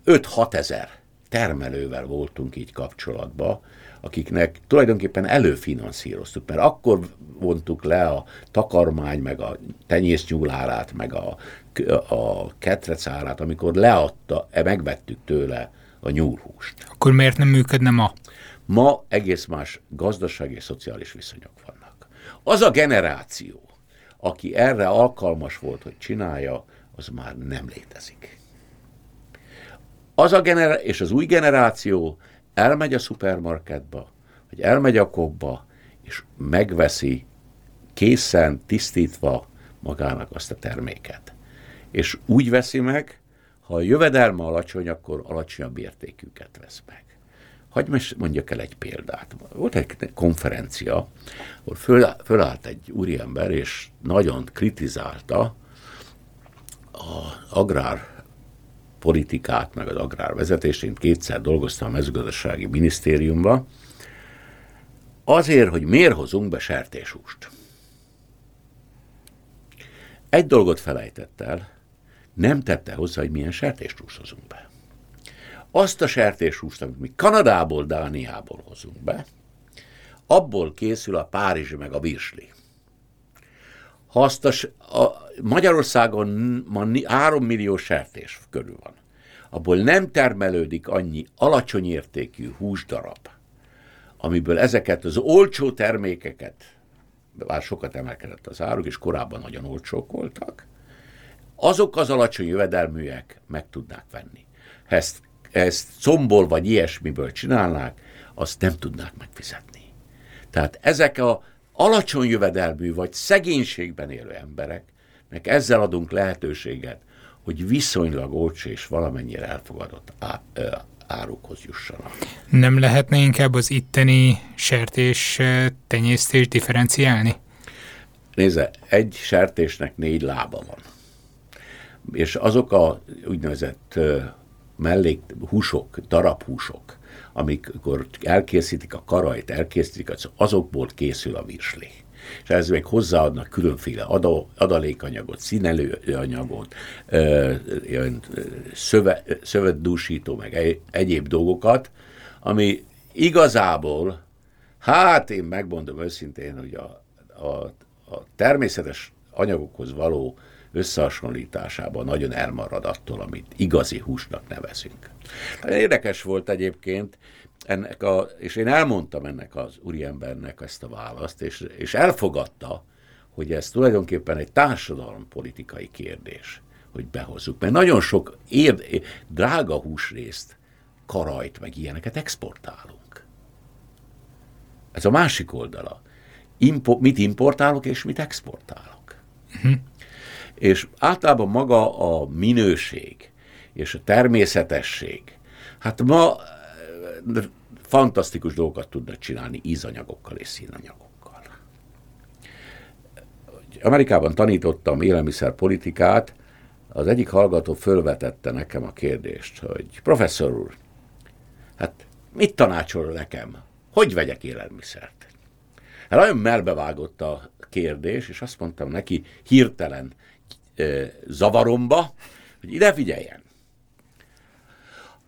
5-6 ezer termelővel voltunk így kapcsolatban, akiknek tulajdonképpen előfinanszíroztuk, mert akkor vontuk le a takarmány, meg a tenyésznyúlárát, meg a, a ketrecárát, amikor leadta, e, megvettük tőle a nyúlhúst. Akkor miért nem működne ma? Ma egész más gazdasági és szociális viszonyok vannak. Az a generáció, aki erre alkalmas volt, hogy csinálja, az már nem létezik. Az a generá- és az új generáció elmegy a szupermarketba, vagy elmegy a kobba, és megveszi készen, tisztítva magának azt a terméket. És úgy veszi meg, ha a jövedelme alacsony, akkor alacsonyabb értékűket vesz meg. Hagy mondjak el egy példát. Volt egy konferencia, ahol föl, fölállt egy úriember, és nagyon kritizálta az agrár politikát, meg az agrárvezetést. Én kétszer dolgoztam a mezőgazdasági minisztériumban, azért, hogy miért hozunk be sertéshúst. Egy dolgot felejtett el, nem tette hozzá, hogy milyen sertéshúst hozunk be. Azt a sertéshúst, amit mi Kanadából, Dániából hozunk be, abból készül a Párizsi meg a Virsli. Ha a Magyarországon ma 3 millió sertés körül van, abból nem termelődik annyi alacsony értékű húsdarab, amiből ezeket az olcsó termékeket, bár sokat emelkedett az áruk, és korábban nagyon olcsók voltak, azok az alacsony jövedelműek meg tudnák venni. Ha ezt, ezt combol vagy ilyesmiből csinálnák, azt nem tudnák megfizetni. Tehát ezek a alacsony jövedelmű vagy szegénységben élő embereknek ezzel adunk lehetőséget, hogy viszonylag olcsó és valamennyire elfogadott árukhoz jussanak. Nem lehetne inkább az itteni sertés tenyésztés differenciálni? Nézze, egy sertésnek négy lába van. És azok a úgynevezett mellék húsok, darabhúsok, amikor elkészítik a karajt, elkészítik, azokból készül a virsli. És ez még hozzáadnak különféle adalékanyagot, színelőanyagot, szöve, szövetdúsító, meg egyéb dolgokat, ami igazából, hát én megmondom őszintén, hogy a, a, a természetes anyagokhoz való összehasonlításában nagyon elmarad attól, amit igazi húsnak nevezünk. Érdekes volt egyébként, ennek a, és én elmondtam ennek az úriembernek ezt a választ, és, és elfogadta, hogy ez tulajdonképpen egy társadalompolitikai kérdés, hogy behozzuk. Mert nagyon sok ér, drága húsrészt, karajt, meg ilyeneket exportálunk. Ez a másik oldala. Impo, mit importálok és mit exportálok. Uh-huh. És általában maga a minőség és a természetesség. Hát ma fantasztikus dolgokat tudnak csinálni ízanyagokkal és színanyagokkal. Amerikában tanítottam élelmiszerpolitikát, az egyik hallgató fölvetette nekem a kérdést, hogy professzor úr, hát mit tanácsol nekem? Hogy vegyek élelmiszert? Hát nagyon melbevágott a kérdés, és azt mondtam neki hirtelen zavaromba, hogy ide figyeljen.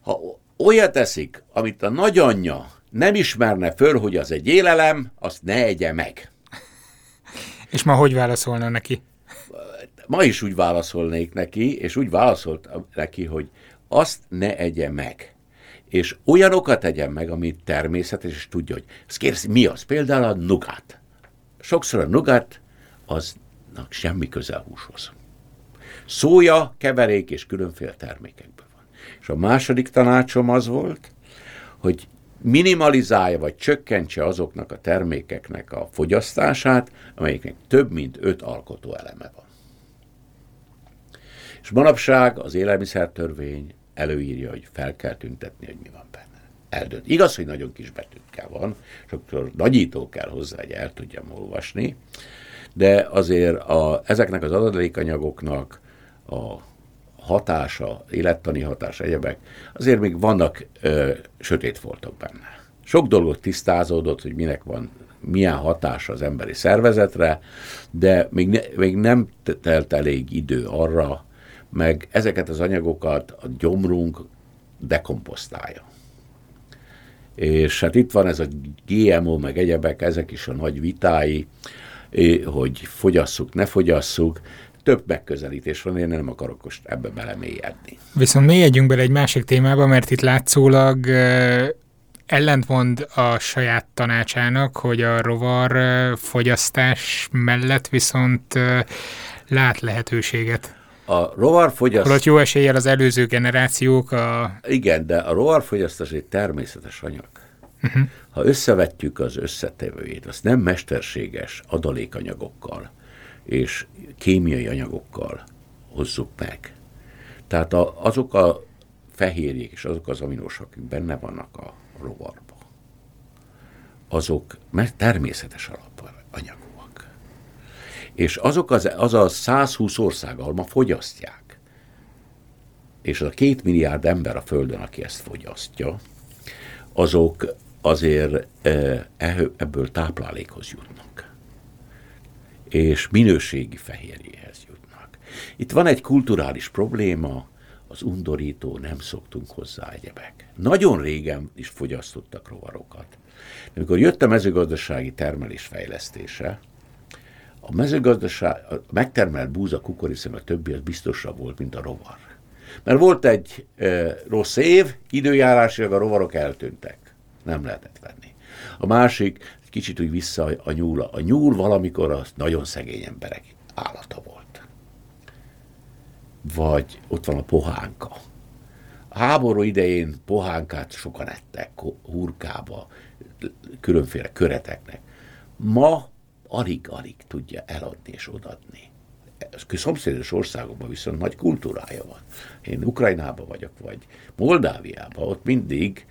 Ha olyat eszik, amit a nagyanyja nem ismerne föl, hogy az egy élelem, azt ne egye meg. És ma hogy válaszolna neki? Ma is úgy válaszolnék neki, és úgy válaszolt neki, hogy azt ne egye meg. És olyanokat egyen meg, amit természetes, és tudja, hogy ezt kérdezi, mi az? Például a nugát. Sokszor a nugát aznak semmi közel húshoz. Szója, keverék és különféle termékekből. És a második tanácsom az volt, hogy minimalizálja vagy csökkentse azoknak a termékeknek a fogyasztását, amelyeknek több mint öt alkotó eleme van. És manapság az élelmiszertörvény előírja, hogy fel kell tüntetni, hogy mi van benne. Eldönt. Igaz, hogy nagyon kis betűkkel van, sokszor nagyító kell hozzá, hogy el tudjam olvasni, de azért a, ezeknek az adalékanyagoknak a hatása, élettani hatása, egyebek, azért még vannak ö, sötét voltak benne. Sok dolgot tisztázódott, hogy minek van, milyen hatása az emberi szervezetre, de még, ne, még nem telt elég idő arra, meg ezeket az anyagokat a gyomrunk dekomposztálja. És hát itt van ez a GMO, meg egyebek, ezek is a nagy vitái, hogy fogyasszuk, ne fogyasszuk több megközelítés van, én nem akarok most ebbe belemélyedni. Viszont mélyedjünk bele egy másik témába, mert itt látszólag ellentmond a saját tanácsának, hogy a rovar fogyasztás mellett viszont lát lehetőséget. A rovarfogyasztás... Holott jó eséllyel az előző generációk a... Igen, de a rovarfogyasztás egy természetes anyag. Uh-huh. Ha összevetjük az összetevőjét, az nem mesterséges adalékanyagokkal, és kémiai anyagokkal hozzuk meg. Tehát a, azok a fehérjék és azok az aminósak, akik benne vannak a rovarban, azok mert természetes alapanyagúak. És azok az, az a 120 ország, ahol ma fogyasztják, és az a két milliárd ember a Földön, aki ezt fogyasztja, azok azért e, ebből táplálékhoz jutnak. És minőségi fehérjéhez jutnak. Itt van egy kulturális probléma, az undorító, nem szoktunk hozzá egyebek. Nagyon régen is fogyasztottak rovarokat. Amikor jött a mezőgazdasági termelés fejlesztése, a mezőgazdaság, a megtermelt búza, kukorica, a többi az biztosabb volt, mint a rovar. Mert volt egy e, rossz év, időjárásilag a rovarok eltűntek. Nem lehetett venni. A másik, kicsit úgy vissza a nyúl. A nyúl valamikor az nagyon szegény emberek állata volt vagy ott van a pohánka. A háború idején pohánkát sokan ettek, hurkába, különféle köreteknek. Ma alig-alig tudja eladni és odadni. Szomszédos országokban viszont nagy kultúrája van. Én Ukrajnában vagyok, vagy Moldáviában, ott mindig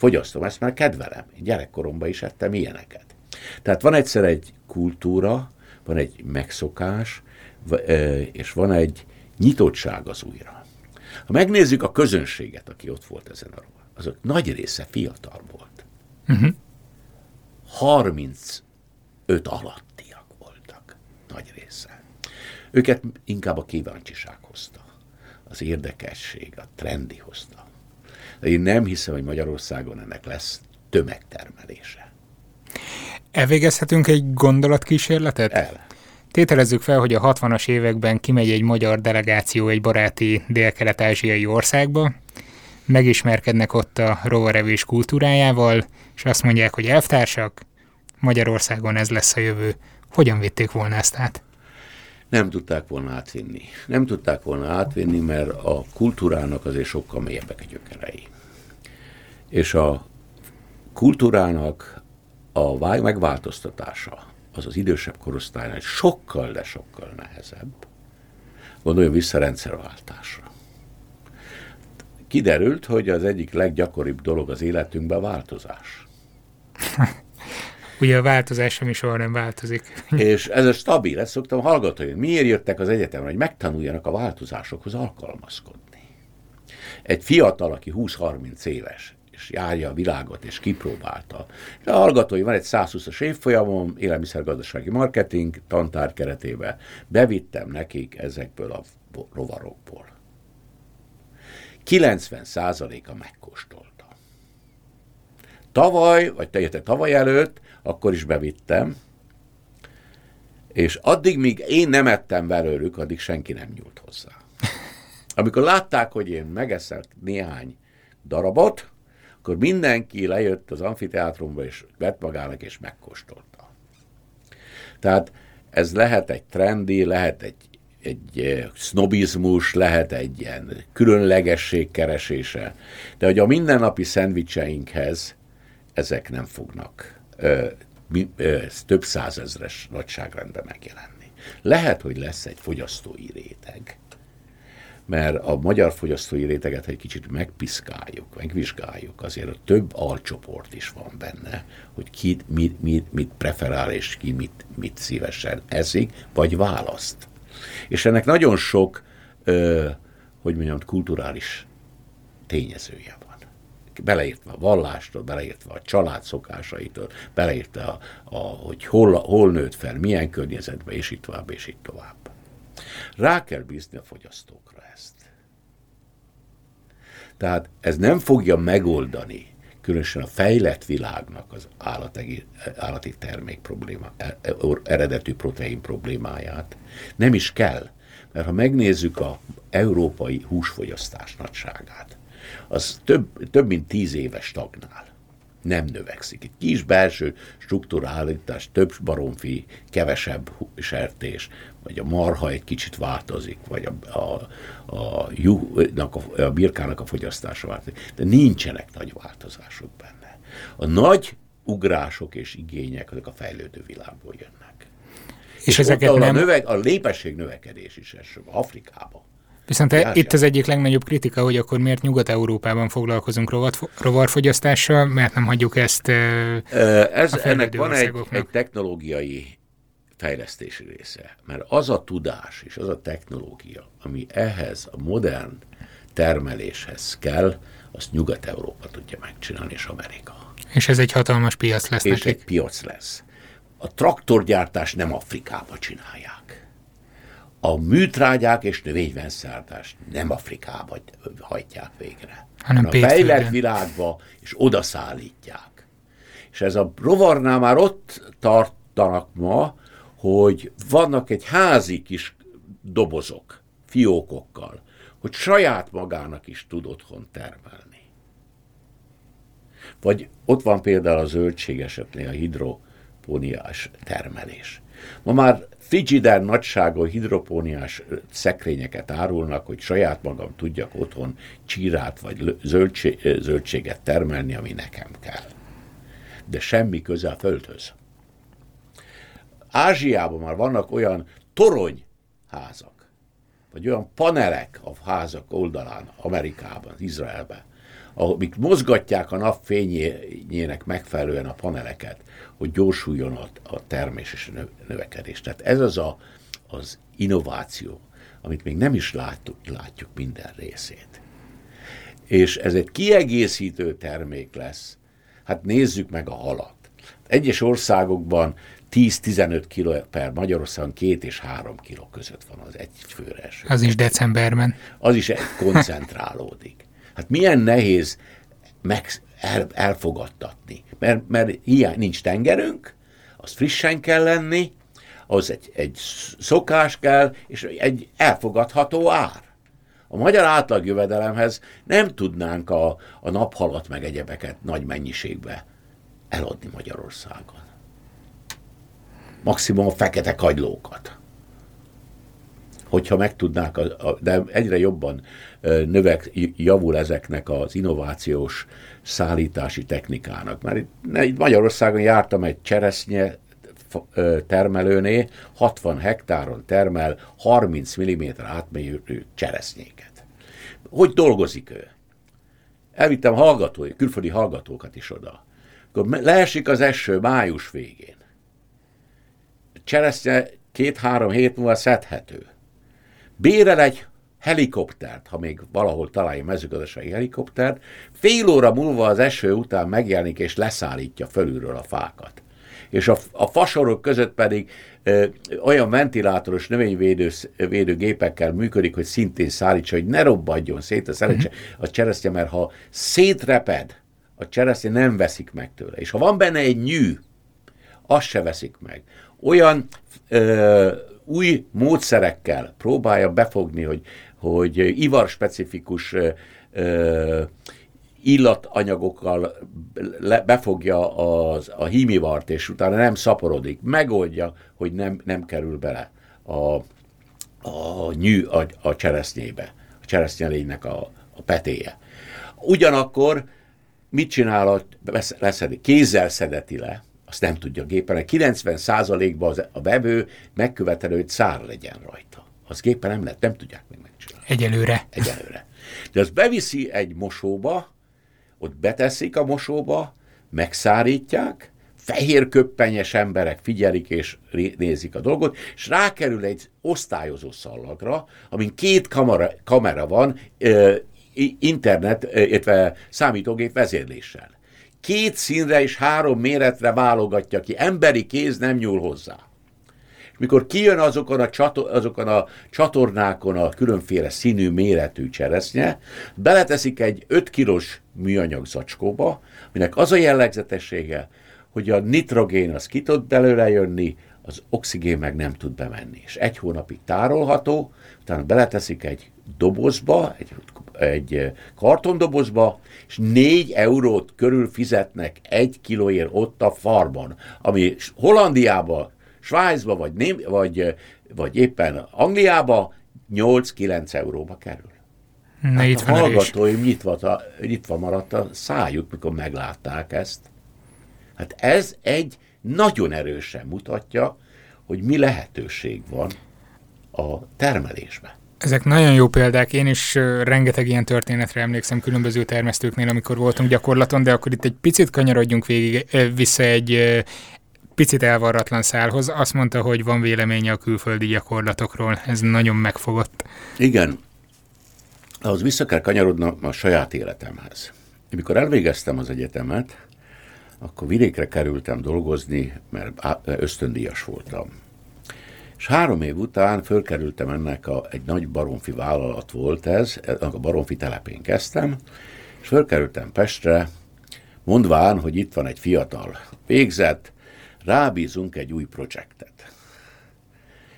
fogyasztom ezt, mert kedvelem. Én gyerekkoromban is ettem ilyeneket. Tehát van egyszer egy kultúra, van egy megszokás, és van egy nyitottság az újra. Ha megnézzük a közönséget, aki ott volt ezen a azok nagy része fiatal volt. Uh-huh. 35 alattiak voltak, nagy része. Őket inkább a kíváncsiság hozta, az érdekesség, a trendi hozta. De én nem hiszem, hogy Magyarországon ennek lesz tömegtermelése. Elvégezhetünk egy gondolatkísérletet? El. Tételezzük fel, hogy a 60-as években kimegy egy magyar delegáció egy baráti dél-kelet-ázsiai országba, megismerkednek ott a rovarevés kultúrájával, és azt mondják, hogy elvtársak, Magyarországon ez lesz a jövő. Hogyan vitték volna ezt át? Nem tudták volna átvinni. Nem tudták volna átvinni, mert a kultúrának azért sokkal mélyebbek a gyökerei. És a kultúrának a megváltoztatása, az az idősebb korosztálynál sokkal, de sokkal nehezebb. Gondoljon vissza rendszerváltásra. Kiderült, hogy az egyik leggyakoribb dolog az életünkben a változás. Ugye a változás sem is soha nem változik. És ez a stabil, ezt szoktam hallgatni, miért jöttek az egyetemre, hogy megtanuljanak a változásokhoz alkalmazkodni. Egy fiatal, aki 20-30 éves, és járja a világot, és kipróbálta. És a hallgatói van egy 120-as évfolyamom, élelmiszergazdasági marketing tantár keretében. Bevittem nekik ezekből a rovarokból. 90%-a megkóstolta. Tavaly, vagy te tavaly előtt, akkor is bevittem, és addig, míg én nem ettem belőlük, addig senki nem nyúlt hozzá. Amikor látták, hogy én megeszek néhány darabot, akkor mindenki lejött az amfiteátrumba, és vett magának, és megkóstolta. Tehát ez lehet egy trendi, lehet egy, egy eh, sznobizmus, lehet egy ilyen különlegesség keresése, de hogy a mindennapi szendvicseinkhez ezek nem fognak több százezres nagyságrendben megjelenni. Lehet, hogy lesz egy fogyasztói réteg, mert a magyar fogyasztói réteget, egy kicsit megpiszkáljuk, megvizsgáljuk, azért a több alcsoport is van benne, hogy ki mit, mit, mit preferál, és ki mit, mit szívesen eszik, vagy választ. És ennek nagyon sok, ö, hogy mondjam, kulturális tényezője. Beleértve a vallástól, beleértve a család szokásaitól, beleértve, a, a, hogy hol, hol nőtt fel, milyen környezetben, és itt tovább, és itt tovább. Rá kell bízni a fogyasztókra tehát ez nem fogja megoldani különösen a fejlett világnak az állati, állati termék probléma, e, e, eredetű protein problémáját. Nem is kell, mert ha megnézzük a európai húsfogyasztás nagyságát, az több, több mint tíz éves stagnál. Nem növekszik. Egy kis belső struktúrálítás, több baromfi, kevesebb sertés, vagy a marha egy kicsit változik, vagy a, a, a, juhnak, a, a birkának a fogyasztása változik. De nincsenek nagy változások benne. A nagy ugrások és igények, azok a fejlődő világból jönnek. És, és ezeket nem... A, növe, a lépesség növekedés is ez Afrikában. Viszont Járja. itt az egyik legnagyobb kritika, hogy akkor miért Nyugat-Európában foglalkozunk rovarfogyasztással, mert nem hagyjuk ezt Ez, ennek van egy, egy technológiai fejlesztési része. Mert az a tudás és az a technológia, ami ehhez a modern termeléshez kell, azt Nyugat-Európa tudja megcsinálni, és Amerika. És ez egy hatalmas piac lesz És nekik. egy piac lesz. A traktorgyártás nem Afrikába csinálják. A műtrágyák és növényvenszárdást nem Afrikába hajtják végre, hanem a fejlett világba, és oda szállítják. És ez a rovarnál már ott tartanak ma, hogy vannak egy házi kis dobozok, fiókokkal, hogy saját magának is tud otthon termelni. Vagy ott van például a zöldség esetnél a hidropóniás termelés. Ma már frigider nagyságú hidropóniás szekrényeket árulnak, hogy saját magam tudjak otthon csírát vagy zöldséget termelni, ami nekem kell. De semmi köze a földhöz. Ázsiában már vannak olyan toronyházak, vagy olyan panelek a házak oldalán, Amerikában, Izraelben, amik mozgatják a napfényének megfelelően a paneleket, hogy gyorsuljon a, a termés és a növekedés. Tehát ez az a, az innováció, amit még nem is látjuk, látjuk minden részét. És ez egy kiegészítő termék lesz. Hát nézzük meg a halat. Egyes országokban 10-15 kiló per Magyarországon 2 és 3 kiló között van az egy főre eső. Az is decemberben. Az is koncentrálódik. Hát milyen nehéz meg el, elfogadtatni, mert, mert hiány nincs tengerünk, az frissen kell lenni, az egy, egy szokás kell, és egy elfogadható ár. A magyar átlagjövedelemhez nem tudnánk a, a naphalat meg egyebeket nagy mennyiségbe eladni Magyarországon maximum a fekete kagylókat. Hogyha megtudnák, a, a, de egyre jobban növek, javul ezeknek az innovációs szállítási technikának. Itt, itt Magyarországon jártam egy cseresznye termelőné, 60 hektáron termel 30 mm átmérő cseresznyéket. Hogy dolgozik ő? Elvittem hallgatói, külföldi hallgatókat is oda. Akkor leesik az eső május végén cseresznye két-három hét múlva szedhető. Bérel egy helikoptert, ha még valahol találja mezőgazdasági helikoptert, fél óra múlva az eső után megjelenik és leszállítja fölülről a fákat. És a, a fasorok között pedig ö, olyan ventilátoros növényvédő gépekkel működik, hogy szintén szállítsa, hogy ne robbadjon szét a, szerecse, mhm. a cseresznye, mert ha szétreped, a cseresznye nem veszik meg tőle. És ha van benne egy nyű, azt se veszik meg olyan ö, új módszerekkel próbálja befogni, hogy, hogy ivar-specifikus ö, illatanyagokkal le, befogja az, a hímivart, és utána nem szaporodik. Megoldja, hogy nem, nem kerül bele a, a nyű a, a cseresznyébe, a cseresznyelénynek a, a petéje. Ugyanakkor mit csinál, leszedi? Kézzel szedeti le, azt nem tudja gépelni. 90%-ban a vevő megkövetelő, hogy szár legyen rajta. Az gépen nem lehet, nem tudják még megcsinálni. Egyelőre. Egyelőre. De az beviszi egy mosóba, ott beteszik a mosóba, megszárítják, fehér köppenyes emberek figyelik és nézik a dolgot, és rákerül egy osztályozó szallagra, amin két kamera, kamera van, internet, illetve számítógép vezérléssel két színre és három méretre válogatja ki. Emberi kéz nem nyúl hozzá. És mikor kijön azokon a, csator, azokon a csatornákon a különféle színű méretű cseresznye, beleteszik egy 5 kilós műanyag zacskóba, aminek az a jellegzetessége, hogy a nitrogén az ki tud belőle jönni, az oxigén meg nem tud bemenni. És egy hónapig tárolható, utána beleteszik egy dobozba, egy egy eh, kartondobozba, és 4 eurót körül fizetnek egy kilóért ott a farban, ami Hollandiába, Svájcba, vagy, Ném, vagy, eh, vagy éppen Angliába 8-9 euróba kerül. Na, hát itt a hallgatóim nyitva, nyitva maradt a szájuk, mikor meglátták ezt. Hát ez egy nagyon erősen mutatja, hogy mi lehetőség van a termelésben. Ezek nagyon jó példák, én is rengeteg ilyen történetre emlékszem különböző termesztőknél, amikor voltunk gyakorlaton, de akkor itt egy picit kanyarodjunk végig, vissza egy picit elvarratlan szálhoz. Azt mondta, hogy van véleménye a külföldi gyakorlatokról. Ez nagyon megfogott. Igen. Ahhoz vissza kell kanyarodnom a saját életemhez. Amikor elvégeztem az egyetemet, akkor vidékre kerültem dolgozni, mert ösztöndíjas voltam. És három év után fölkerültem ennek a, egy nagy baromfi vállalat volt ez, a baromfi telepén kezdtem, és fölkerültem Pestre, mondván, hogy itt van egy fiatal végzett, rábízunk egy új projektet.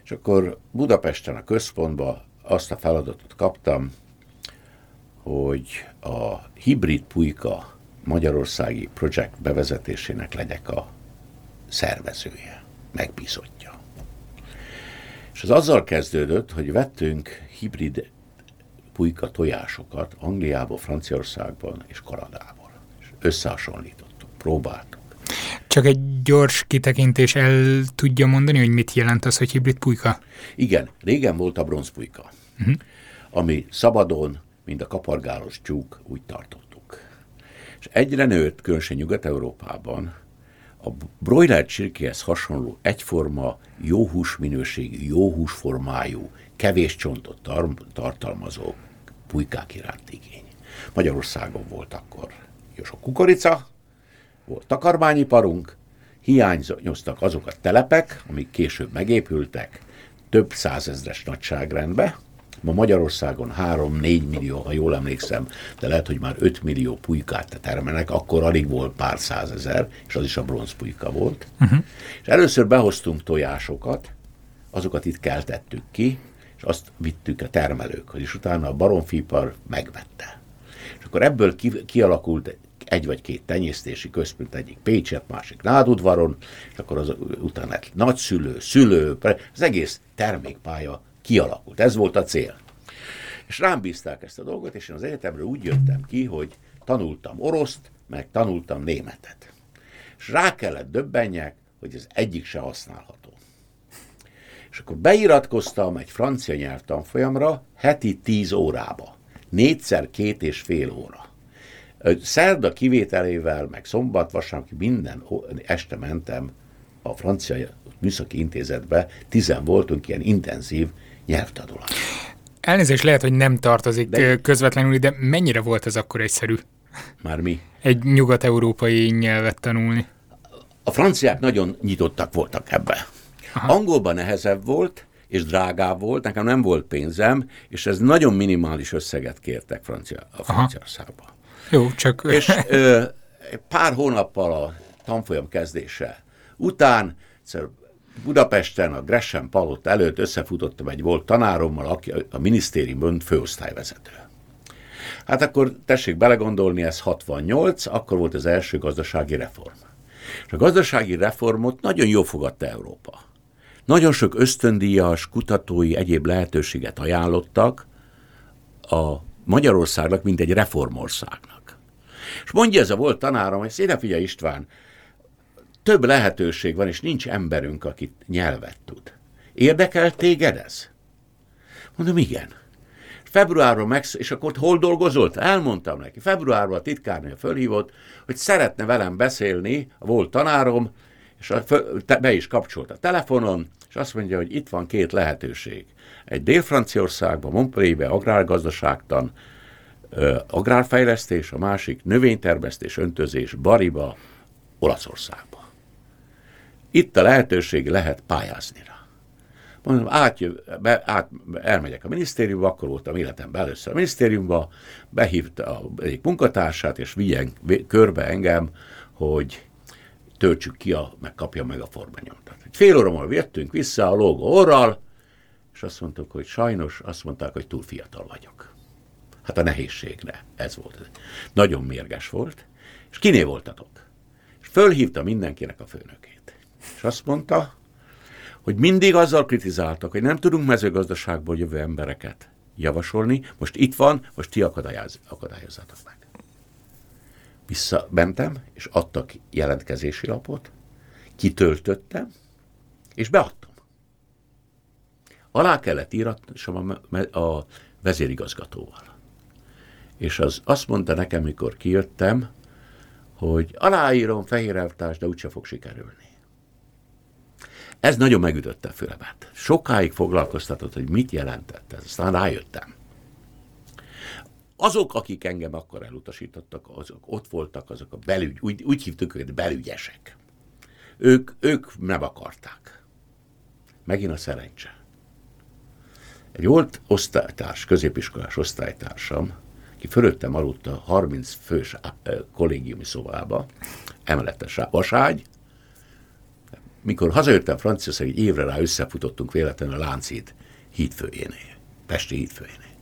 És akkor Budapesten a központban azt a feladatot kaptam, hogy a hibrid pulyka magyarországi projekt bevezetésének legyek a szervezője, megbízottja. És az azzal kezdődött, hogy vettünk hibrid pulyka tojásokat Angliából, Franciaországban és Kanadából. És összehasonlítottuk, próbáltuk. Csak egy gyors kitekintés el tudja mondani, hogy mit jelent az, hogy hibrid pulyka? Igen, régen volt a bronzpulyka, uh-huh. ami szabadon, mint a kapargálos tyúk, úgy tartottuk. És egyre nőtt, különösen Nyugat-Európában, a broiler csirkéhez hasonló egyforma, jó húsminőségű, jó húsformájú, kevés csontot tar- tartalmazó pulykák iránt igény. Magyarországon volt akkor jó sok kukorica, volt takarmányiparunk, hiányoztak azok a telepek, amik később megépültek, több százezres nagyságrendbe, Ma Magyarországon 3-4 millió, ha jól emlékszem, de lehet, hogy már 5 millió pulykát termelnek, akkor alig volt pár százezer, és az is a bronzpulyka volt. Uh-huh. És először behoztunk tojásokat, azokat itt keltettük ki, és azt vittük a termelőkhoz, és utána a baromfipar megvette. És akkor ebből ki, kialakult egy vagy két tenyésztési központ, egyik Pécset, másik Nádudvaron, és akkor az utána nagyszülő, szülő, az egész termékpálya kialakult. Ez volt a cél. És rám bízták ezt a dolgot, és én az egyetemről úgy jöttem ki, hogy tanultam oroszt, meg tanultam németet. És rá kellett döbbenjek, hogy ez egyik se használható. És akkor beiratkoztam egy francia nyelvtanfolyamra heti tíz órába. Négyszer két és fél óra. Szerda kivételével, meg szombat, vasárnap, minden este mentem a francia műszaki intézetbe, tizen voltunk ilyen intenzív nyelvtanulás. Elnézést lehet, hogy nem tartozik de... közvetlenül, de mennyire volt ez akkor egyszerű? Már mi? Egy nyugat-európai nyelvet tanulni. A franciák nagyon nyitottak voltak ebbe. Aha. Angolban nehezebb volt, és drágább volt, nekem nem volt pénzem, és ez nagyon minimális összeget kértek francia, a Franciaországba. Jó, csak... És ö, pár hónappal a tanfolyam kezdése után Budapesten, a Gresham Palott előtt összefutottam egy volt tanárommal, aki a minisztériumban főosztályvezető. Hát akkor tessék belegondolni, ez 68, akkor volt az első gazdasági reform. És a gazdasági reformot nagyon jól fogadta Európa. Nagyon sok ösztöndíjas, kutatói, egyéb lehetőséget ajánlottak a Magyarországnak, mint egy reformországnak. És mondja ez a volt tanárom, hogy szépen figyelj István, több lehetőség van, és nincs emberünk, aki nyelvet tud. Érdekel téged ez? Mondom, igen. Februárban meg, és akkor hol dolgozott? Elmondtam neki. Februárban a titkárnő fölhívott, hogy szeretne velem beszélni, volt tanárom, és a, be is kapcsolt a telefonon, és azt mondja, hogy itt van két lehetőség. Egy Dél-Franciaországban, Montpellierbe, agrárgazdaságtan, agrárfejlesztés, a másik növénytermesztés, öntözés, Bariba, Olaszországban. Itt a lehetőség lehet pályázni rá. Mondom, átjö, be, át, elmegyek a minisztériumba, akkor voltam életemben először a minisztériumba, behívta egyik munkatársát, és vigyen körbe engem, hogy töltsük ki, a, meg kapja meg a formanyomtat. Fél óra múlva jöttünk vissza a lógó orral, és azt mondtuk, hogy sajnos, azt mondták, hogy túl fiatal vagyok. Hát a nehézségre, ez volt. Nagyon mérges volt, és kiné voltatok? És fölhívta mindenkinek a főnökét. És azt mondta, hogy mindig azzal kritizáltak, hogy nem tudunk mezőgazdaságból jövő embereket javasolni, most itt van, most ti akadályoz, akadályozzátok meg. Visszamentem, és adtak jelentkezési lapot, kitöltöttem, és beadtam. Alá kellett íratnom a, a vezérigazgatóval. És az azt mondta nekem, mikor kijöttem, hogy aláírom fehér elvtárs, de úgyse fog sikerülni. Ez nagyon megütötte a fülemet. Sokáig foglalkoztatott, hogy mit jelentett ez. Aztán rájöttem. Azok, akik engem akkor elutasítottak, azok ott voltak, azok a belügy, úgy, úgy hívtuk őket belügyesek. Ők, ők nem akarták. Megint a szerencse. Egy volt osztálytárs, középiskolás osztálytársam, aki fölöttem aludt a 30 fős kollégiumi szobába, emeletes vaságy, mikor hazajöttem Franciaország, egy évre rá összefutottunk véletlenül a Láncid hídfőjénél, Pesti hídfőjénél.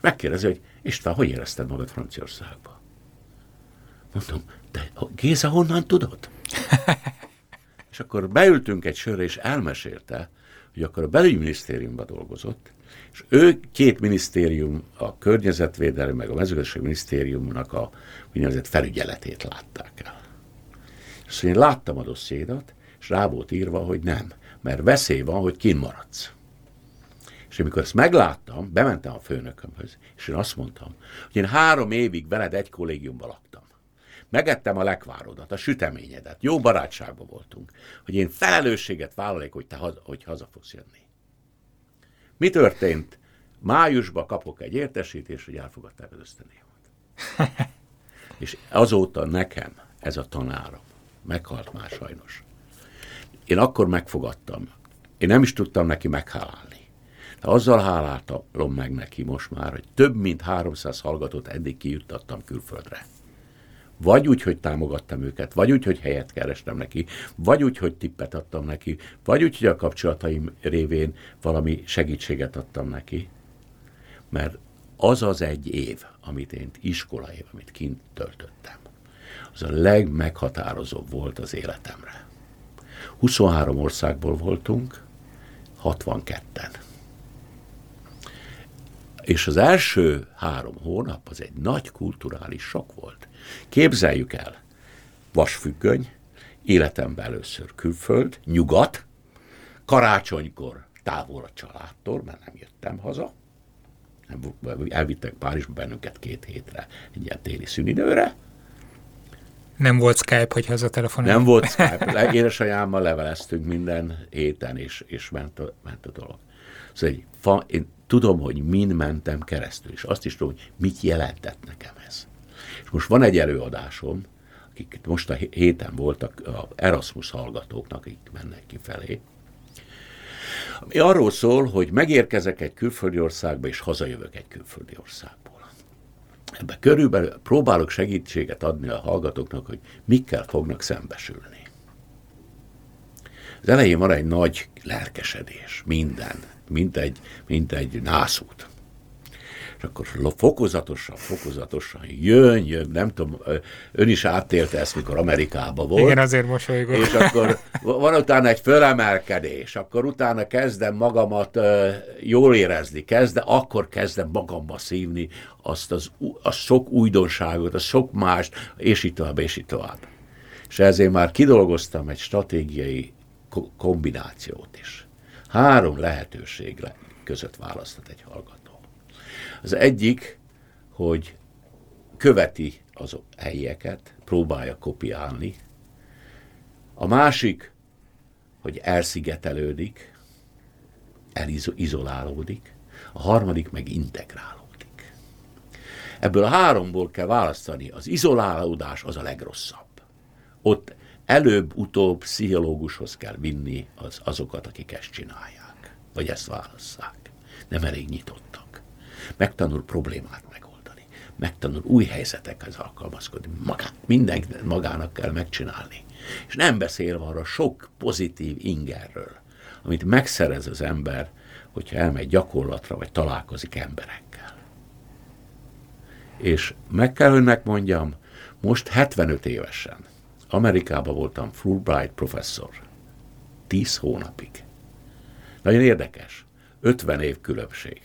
Megkérdezi, hogy István, hogy érezted magad Franciaországban? Mondom, de Géza honnan tudod? és akkor beültünk egy sörre, és elmesélte, hogy akkor a belügyminisztériumban dolgozott, és ő két minisztérium, a környezetvédelmi, meg a mezőgazdasági minisztériumnak a úgynevezett felügyeletét látták el. És én láttam a dossziédat, és rá volt írva, hogy nem, mert veszély van, hogy kin maradsz. És amikor ezt megláttam, bementem a főnökömhöz, és én azt mondtam, hogy én három évig veled egy kollégiumban laktam. Megettem a lekvárodat, a süteményedet, jó barátságban voltunk, hogy én felelősséget vállalok, hogy te haza, hogy haza fogsz jönni. Mi történt? Májusban kapok egy értesítést, hogy elfogadták az ösztönémet. és azóta nekem ez a tanárom meghalt már sajnos. Én akkor megfogadtam. Én nem is tudtam neki meghálálni. De azzal háláltam meg neki most már, hogy több mint 300 hallgatót eddig kijuttattam külföldre. Vagy úgy, hogy támogattam őket, vagy úgy, hogy helyet kerestem neki, vagy úgy, hogy tippet adtam neki, vagy úgy, hogy a kapcsolataim révén valami segítséget adtam neki. Mert az az egy év, amit én iskola év, amit kint töltöttem, az a legmeghatározóbb volt az életemre. 23 országból voltunk, 62-en. És az első három hónap az egy nagy kulturális sok volt. Képzeljük el, vasfüggöny, életemben először külföld, nyugat, karácsonykor távol a családtól, mert nem jöttem haza. Elvittek Párizsba bennünket két hétre egy ilyen téli szünidőre, nem volt Skype, hogy hazatelefonálni. Nem volt Skype. Édesanyámmal leveleztünk minden héten, és, és ment, a, ment a dolog. Szóval egy fa, én tudom, hogy mind mentem keresztül, és azt is tudom, hogy mit jelentett nekem ez. És most van egy előadásom, akik most a héten voltak a Erasmus hallgatóknak, akik mennek kifelé, ami arról szól, hogy megérkezek egy külföldi országba, és hazajövök egy külföldi országból. Ebben körülbelül próbálok segítséget adni a hallgatóknak, hogy mikkel fognak szembesülni. Az elején van egy nagy lelkesedés, minden, mint egy, mint egy nászút. És akkor fokozatosan, fokozatosan jön, jön, nem tudom, ön is átélte ezt, mikor Amerikában volt. Igen, azért mosolygok. És akkor van utána egy fölemelkedés, akkor utána kezdem magamat jól érezni, kezdem, akkor kezdem magamba szívni azt az, az sok újdonságot, a sok mást, és így tovább, és így tovább. És ezért már kidolgoztam egy stratégiai kombinációt is. Három lehetőség között választhat egy hallgató. Az egyik, hogy követi az helyeket, próbálja kopiálni. A másik, hogy elszigetelődik, elizolálódik. A harmadik meg integrálódik. Ebből a háromból kell választani. Az izolálódás az a legrosszabb. Ott előbb-utóbb pszichológushoz kell vinni az, azokat, akik ezt csinálják, vagy ezt válasszák. Nem elég nyitottak megtanul problémát megoldani, megtanul új helyzetekhez alkalmazkodni, magá, minden magának kell megcsinálni. És nem beszélve arra sok pozitív ingerről, amit megszerez az ember, hogyha elmegy gyakorlatra, vagy találkozik emberekkel. És meg kell önnek mondjam, most 75 évesen Amerikában voltam Fulbright professzor. 10 hónapig. Nagyon érdekes. 50 év különbség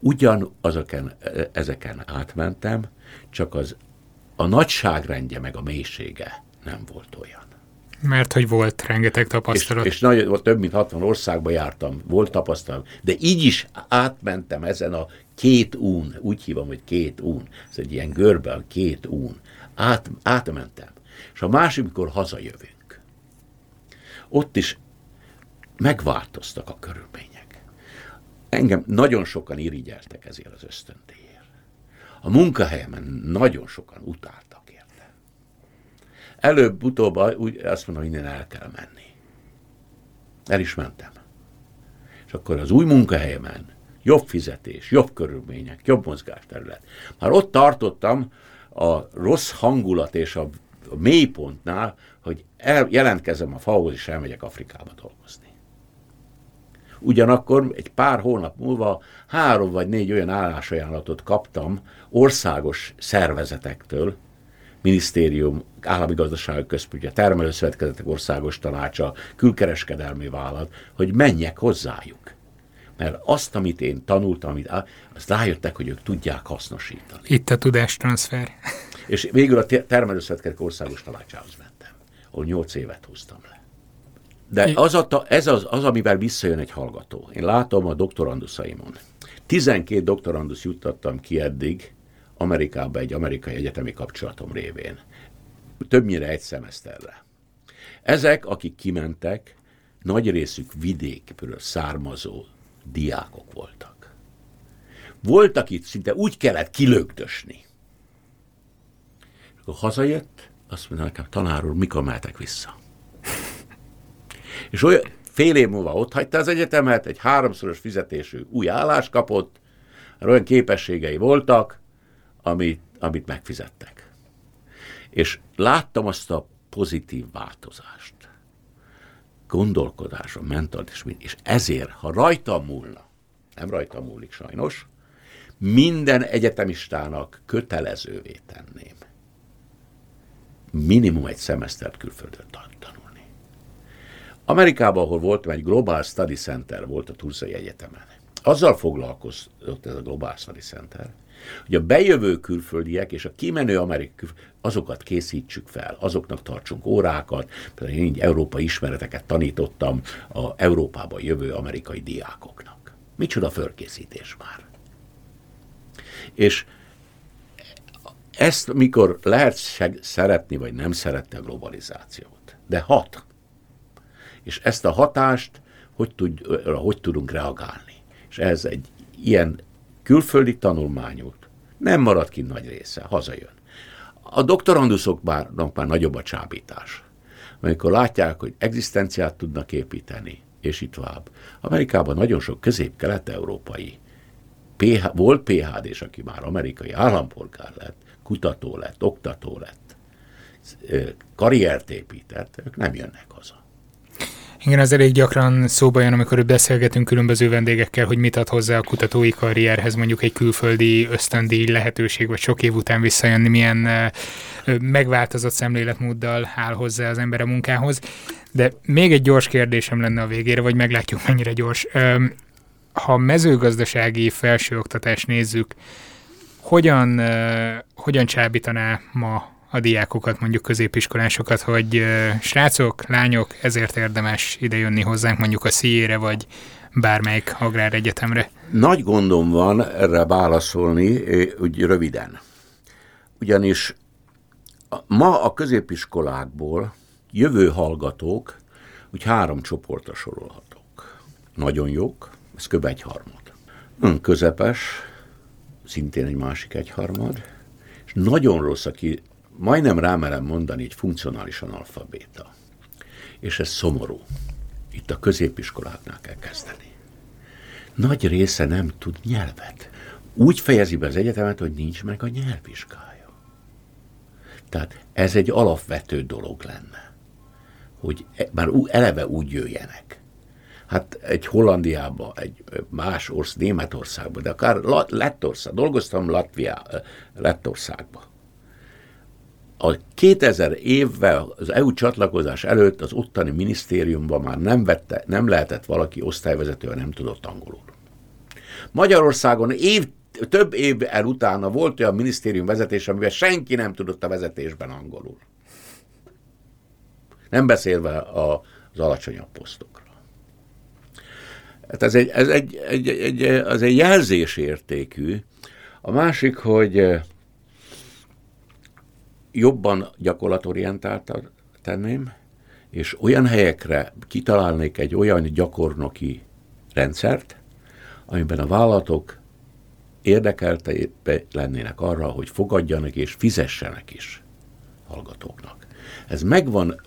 ugyan azeken, ezeken átmentem, csak az a nagyságrendje meg a mélysége nem volt olyan. Mert hogy volt rengeteg tapasztalat. És, és nagy, több mint 60 országba jártam, volt tapasztalat. De így is átmentem ezen a két ún, úgy hívom, hogy két ún. Ez egy ilyen görbe, a két ún. Át, átmentem. És a másik, mikor hazajövünk, ott is megváltoztak a körülmények. Engem nagyon sokan irigyeltek ezért az ösztöndíjért. A munkahelyemen nagyon sokan utáltak érte. Előbb-utóbb úgy azt mondom, hogy innen el kell menni. El is mentem. És akkor az új munkahelyemen jobb fizetés, jobb körülmények, jobb mozgásterület. Már ott tartottam a rossz hangulat és a mélypontnál, hogy el, jelentkezem a FAO-hoz, és elmegyek Afrikába dolgozni. Ugyanakkor egy pár hónap múlva három vagy négy olyan állásajánlatot kaptam országos szervezetektől, minisztérium, állami gazdasági központja, termelőszövetkezetek országos tanácsa, külkereskedelmi vállalat, hogy menjek hozzájuk. Mert azt, amit én tanultam, amit, azt rájöttek, hogy ők tudják hasznosítani. Itt a tudástranszfer. És végül a termelőszövetkezetek országos tanácsához mentem, ahol nyolc évet húztam le. De az, a, ez az, az, amivel visszajön egy hallgató. Én látom a doktoranduszaimon. 12 doktorandus juttattam ki eddig Amerikába egy amerikai egyetemi kapcsolatom révén. Többnyire egy szemeszterre. Ezek, akik kimentek, nagy részük vidékből származó diákok voltak. Voltak itt szinte úgy kellett kilögdösni. Akkor hazajött, azt mondta nekem, tanár úr, mikor mehetek vissza? És olyan, fél év múlva ott hagyta az egyetemet, egy háromszoros fizetésű új állást kapott, olyan képességei voltak, amit, amit megfizettek. És láttam azt a pozitív változást. Gondolkodáson, mentalizmus, és ezért, ha rajta múlna, nem rajta múlik sajnos, minden egyetemistának kötelezővé tenném. Minimum egy szemesztert külföldön tanulni. Amerikában, ahol voltam, egy Global Study Center volt a Turzai Egyetemen. Azzal foglalkozott ez a Global Study Center, hogy a bejövő külföldiek és a kimenő amerikai azokat készítsük fel, azoknak tartsunk órákat, például én így európai ismereteket tanítottam a Európába jövő amerikai diákoknak. Micsoda fölkészítés már. És ezt mikor lehet szeretni, vagy nem szeretni a globalizációt, de hat és ezt a hatást hogy, tud, hogy tudunk reagálni. És ez egy ilyen külföldi tanulmányút nem marad ki nagy része, hazajön. A doktoranduszoknak már nagyobb a csábítás. Amikor látják, hogy egzisztenciát tudnak építeni, és itt tovább. Amerikában nagyon sok közép-kelet-európai PH, volt PHD-s, aki már amerikai állampolgár lett, kutató lett, oktató lett, karriert épített, ők nem jönnek haza. Igen, az elég gyakran szóba jön, amikor beszélgetünk különböző vendégekkel, hogy mit ad hozzá a kutatói karrierhez, mondjuk egy külföldi ösztöndíj lehetőség, vagy sok év után visszajönni, milyen megváltozott szemléletmóddal áll hozzá az ember a munkához. De még egy gyors kérdésem lenne a végére, vagy meglátjuk mennyire gyors. Ha mezőgazdasági felsőoktatást nézzük, hogyan, hogyan csábítaná ma a diákokat, mondjuk középiskolásokat, hogy srácok, lányok, ezért érdemes idejönni hozzánk mondjuk a szíjére, vagy bármelyik agráregyetemre? Nagy gondom van erre válaszolni, úgy röviden. Ugyanis ma a középiskolákból jövő hallgatók úgy három csoportra sorolhatók. Nagyon jók, ez kb. egy harmad. közepes, szintén egy másik egyharmad, és nagyon rossz, aki majdnem rámerem mondani, egy funkcionálisan alfabéta. És ez szomorú. Itt a középiskoláknál kell kezdeni. Nagy része nem tud nyelvet. Úgy fejezi be az egyetemet, hogy nincs meg a nyelvvizsgája. Tehát ez egy alapvető dolog lenne, hogy e- már eleve úgy jöjjenek. Hát egy Hollandiába, egy más ország, Németországba, de akár Lettország, dolgoztam Latvia, Lettországba a 2000 évvel az EU csatlakozás előtt az ottani minisztériumban már nem, vette, nem lehetett valaki osztályvezető, ha nem tudott angolul. Magyarországon év, több év el utána volt olyan minisztérium vezetés, amivel senki nem tudott a vezetésben angolul. Nem beszélve a, az alacsonyabb posztokra. Hát ez egy, ez egy, egy, egy, az egy jelzésértékű. A másik, hogy jobban gyakorlatorientáltan tenném, és olyan helyekre kitalálnék egy olyan gyakornoki rendszert, amiben a vállalatok érdekelte lennének arra, hogy fogadjanak és fizessenek is hallgatóknak. Ez megvan,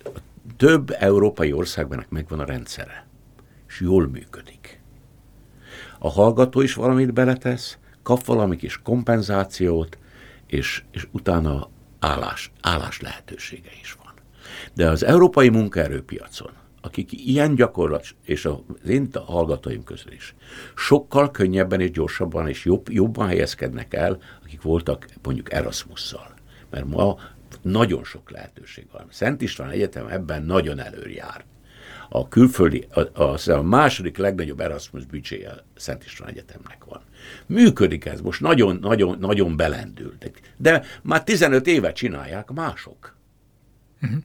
több európai országban megvan a rendszere, és jól működik. A hallgató is valamit beletesz, kap valami kis kompenzációt, és, és utána állás, állás lehetősége is van. De az európai munkaerőpiacon, akik ilyen gyakorlat, és az én hallgatóim közül is, sokkal könnyebben és gyorsabban és jobb, jobban helyezkednek el, akik voltak mondjuk Erasmusszal. Mert ma nagyon sok lehetőség van. Szent István Egyetem ebben nagyon előjár. A külföldi, a, a, a második legnagyobb Erasmus büdzséje Szent István Egyetemnek van. Működik ez, most nagyon, nagyon, nagyon belendültek. De már 15 éve csinálják mások. Uh-huh.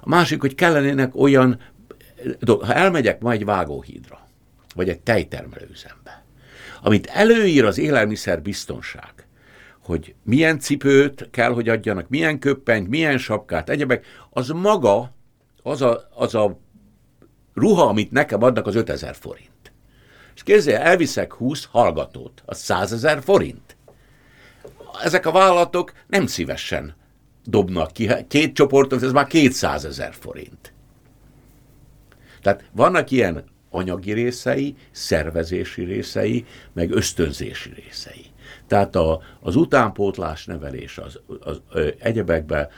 A másik, hogy kellenének olyan, ha elmegyek ma egy vágóhídra, vagy egy tejtermelőzembe, amit előír az élelmiszer biztonság, hogy milyen cipőt kell, hogy adjanak, milyen köppenyt, milyen sapkát, egyebek, az maga, az a, az a ruha, amit nekem adnak, az 5000 forint. És kézzél, elviszek 20 hallgatót, az 100 ezer forint. Ezek a vállalatok nem szívesen dobnak ki. Két csoportot, ez már 200 ezer forint. Tehát vannak ilyen anyagi részei, szervezési részei, meg ösztönzési részei. Tehát a, az utánpótlás nevelés az, az, az egyebekben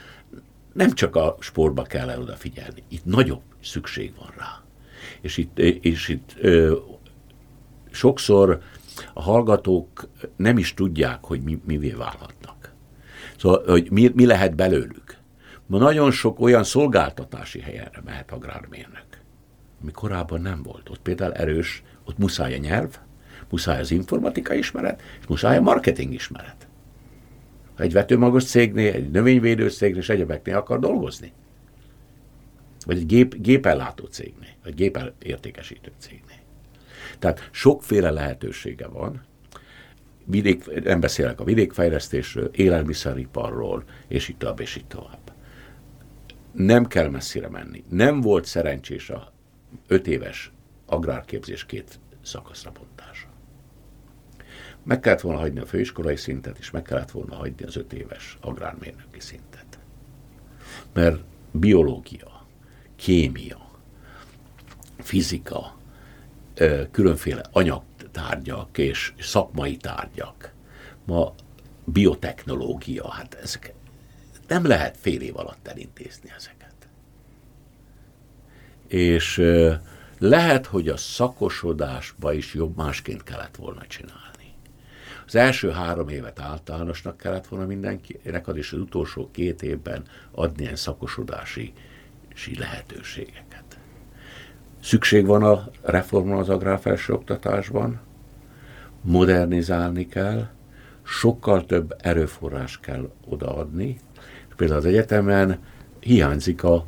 nem csak a sportba kell el odafigyelni, itt nagyobb szükség van rá. És itt, és itt ö, sokszor a hallgatók nem is tudják, hogy mi, mivé válhatnak. Szóval, hogy mi, mi lehet belőlük. Ma nagyon sok olyan szolgáltatási helyre mehet agrármérnök, ami korábban nem volt. Ott például erős, ott muszáj a nyelv, muszáj az informatika ismeret, és muszáj a marketing ismeret. Egy vetőmagos cégnél, egy növényvédő cégnél és egyebeknél akar dolgozni, vagy egy gép, gépellátó cégnél, vagy gépértékesítő cégnél. Tehát sokféle lehetősége van, vidék, nem beszélek a vidékfejlesztésről, élelmiszeriparról, és itt tovább, és itt tovább. Nem kell messzire menni. Nem volt szerencsés a öt éves agrárképzés két szakaszra bontása. Meg kellett volna hagyni a főiskolai szintet, és meg kellett volna hagyni az öt éves agrármérnöki szintet. Mert biológia, kémia, fizika, különféle anyagtárgyak és szakmai tárgyak, ma biotechnológia, hát ezek nem lehet fél év alatt elintézni ezeket. És lehet, hogy a szakosodásba is jobb másként kellett volna csinálni. Az első három évet általánosnak kellett volna mindenkinek adni, és az utolsó két évben adni ilyen szakosodási lehetőségeket. Szükség van a reformra az agrárfelsőoktatásban, modernizálni kell, sokkal több erőforrás kell odaadni. Például az egyetemen hiányzik a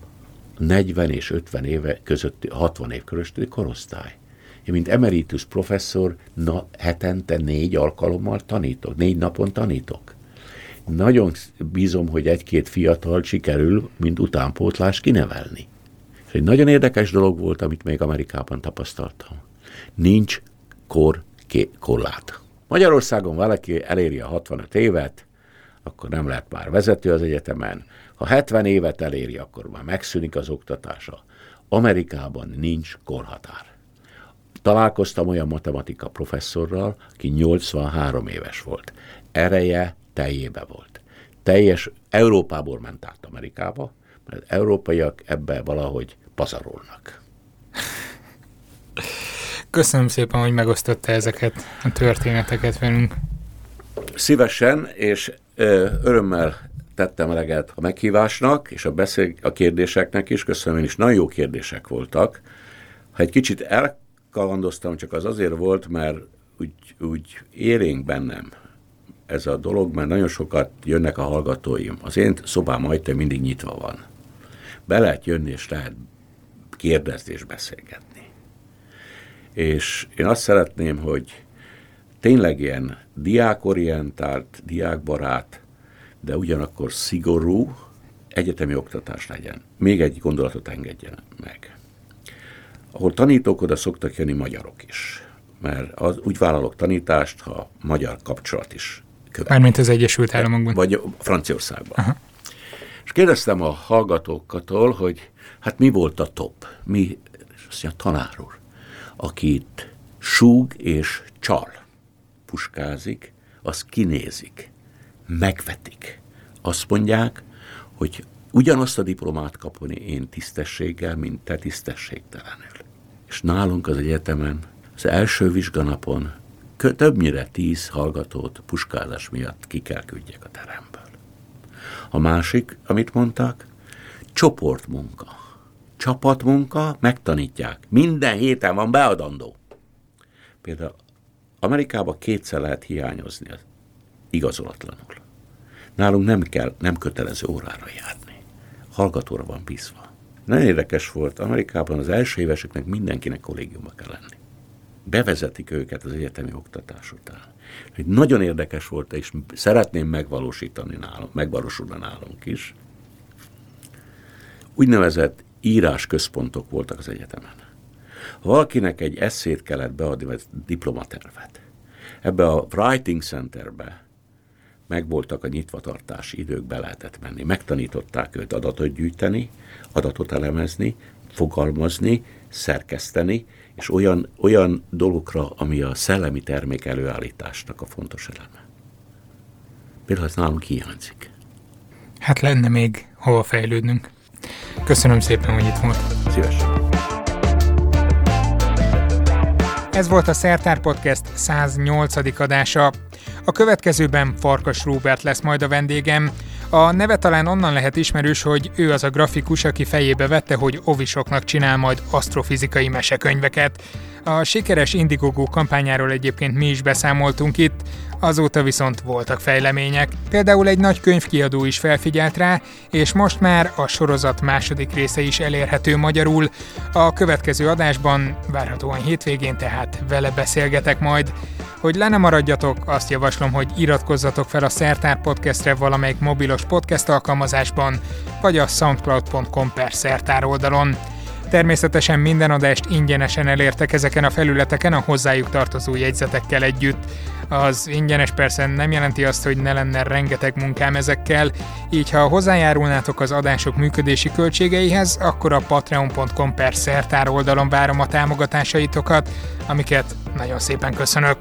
40 és 50 éve közötti, 60 év közötti korosztály. Én, mint emeritus professzor, na, hetente négy alkalommal tanítok, négy napon tanítok. Nagyon bízom, hogy egy-két fiatal sikerül, mint utánpótlás kinevelni. Egy nagyon érdekes dolog volt, amit még Amerikában tapasztaltam. Nincs kor korlát. Magyarországon valaki eléri a 65 évet, akkor nem lehet már vezető az egyetemen. Ha 70 évet eléri, akkor már megszűnik az oktatása. Amerikában nincs korhatár. Találkoztam olyan matematika professzorral, aki 83 éves volt. Ereje teljébe volt. Teljes Európából ment át Amerikába, mert európaiak ebbe valahogy pazarolnak. Köszönöm szépen, hogy megosztotta ezeket a történeteket velünk. Szívesen és ö, örömmel tettem eleget a meghívásnak, és a, beszél, a kérdéseknek is. Köszönöm, én is nagyon jó kérdések voltak. Ha egy kicsit elkalandoztam, csak az azért volt, mert úgy, úgy érénk bennem ez a dolog, mert nagyon sokat jönnek a hallgatóim. Az én szobám ajta mindig nyitva van be lehet jönni, és lehet kérdezni és beszélgetni. És én azt szeretném, hogy tényleg ilyen diákorientált, diákbarát, de ugyanakkor szigorú egyetemi oktatás legyen. Még egy gondolatot engedjen meg. Ahol tanítók, oda szoktak jönni magyarok is. Mert az, úgy vállalok tanítást, ha magyar kapcsolat is követ. Mármint az Egyesült Államokban. Vagy Franciaországban. Aha. És kérdeztem a hallgatókatól, hogy hát mi volt a top? Mi, azt mondja, tanár úr, akit súg és csal, puskázik, az kinézik, megvetik. Azt mondják, hogy ugyanazt a diplomát kapni én tisztességgel, mint te tisztességtelenül. És nálunk az egyetemen az első vizsganapon többnyire tíz hallgatót puskázás miatt ki kell küldjek a teremből. A másik, amit mondtak, csoportmunka. Csapatmunka, megtanítják. Minden héten van beadandó. Például Amerikában kétszer lehet hiányozni az igazolatlanul. Nálunk nem kell, nem kötelező órára járni. Hallgatóra van bízva. Nagyon érdekes volt, Amerikában az első éveseknek mindenkinek kollégiumba kell lenni bevezetik őket az egyetemi oktatás után. Hogy nagyon érdekes volt, és szeretném megvalósítani nálunk, megvalósulna nálunk is. Úgynevezett írásközpontok voltak az egyetemen. Ha valakinek egy eszét kellett beadni, vagy diplomatervet, ebbe a Writing Centerbe megvoltak a nyitvatartási idők, be lehetett menni. Megtanították őt adatot gyűjteni, adatot elemezni, fogalmazni, szerkeszteni, és olyan, olyan dolgokra, ami a szellemi termék előállításnak a fontos eleme. Például ez nálunk hiányzik. Hát lenne még hova fejlődnünk. Köszönöm szépen, hogy itt volt. Szívesen. Ez volt a Szertár Podcast 108. adása. A következőben Farkas Róbert lesz majd a vendégem. A neve talán onnan lehet ismerős, hogy ő az a grafikus, aki fejébe vette, hogy ovisoknak csinál majd asztrofizikai mesekönyveket. A sikeres Indiegogo kampányáról egyébként mi is beszámoltunk itt, azóta viszont voltak fejlemények. Például egy nagy könyvkiadó is felfigyelt rá, és most már a sorozat második része is elérhető magyarul. A következő adásban, várhatóan hétvégén tehát vele beszélgetek majd. Hogy le ne maradjatok, azt javaslom, hogy iratkozzatok fel a Szertár Podcastre valamelyik mobilos podcast alkalmazásban, vagy a soundcloud.com per szertár oldalon. Természetesen minden adást ingyenesen elértek ezeken a felületeken a hozzájuk tartozó jegyzetekkel együtt. Az ingyenes persze nem jelenti azt, hogy ne lenne rengeteg munkám ezekkel, így ha hozzájárulnátok az adások működési költségeihez, akkor a patreon.com per szertár oldalon várom a támogatásaitokat, amiket nagyon szépen köszönök.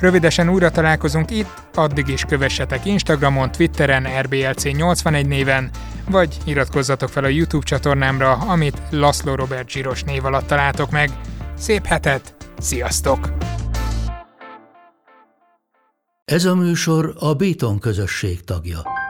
Rövidesen újra találkozunk itt, addig is kövessetek Instagramon, Twitteren, RBLC81 néven, vagy iratkozzatok fel a YouTube csatornámra, amit Laszlo Robert Zsíros név alatt találtok meg. Szép hetet, sziasztok! Ez a műsor a Béton közösség tagja.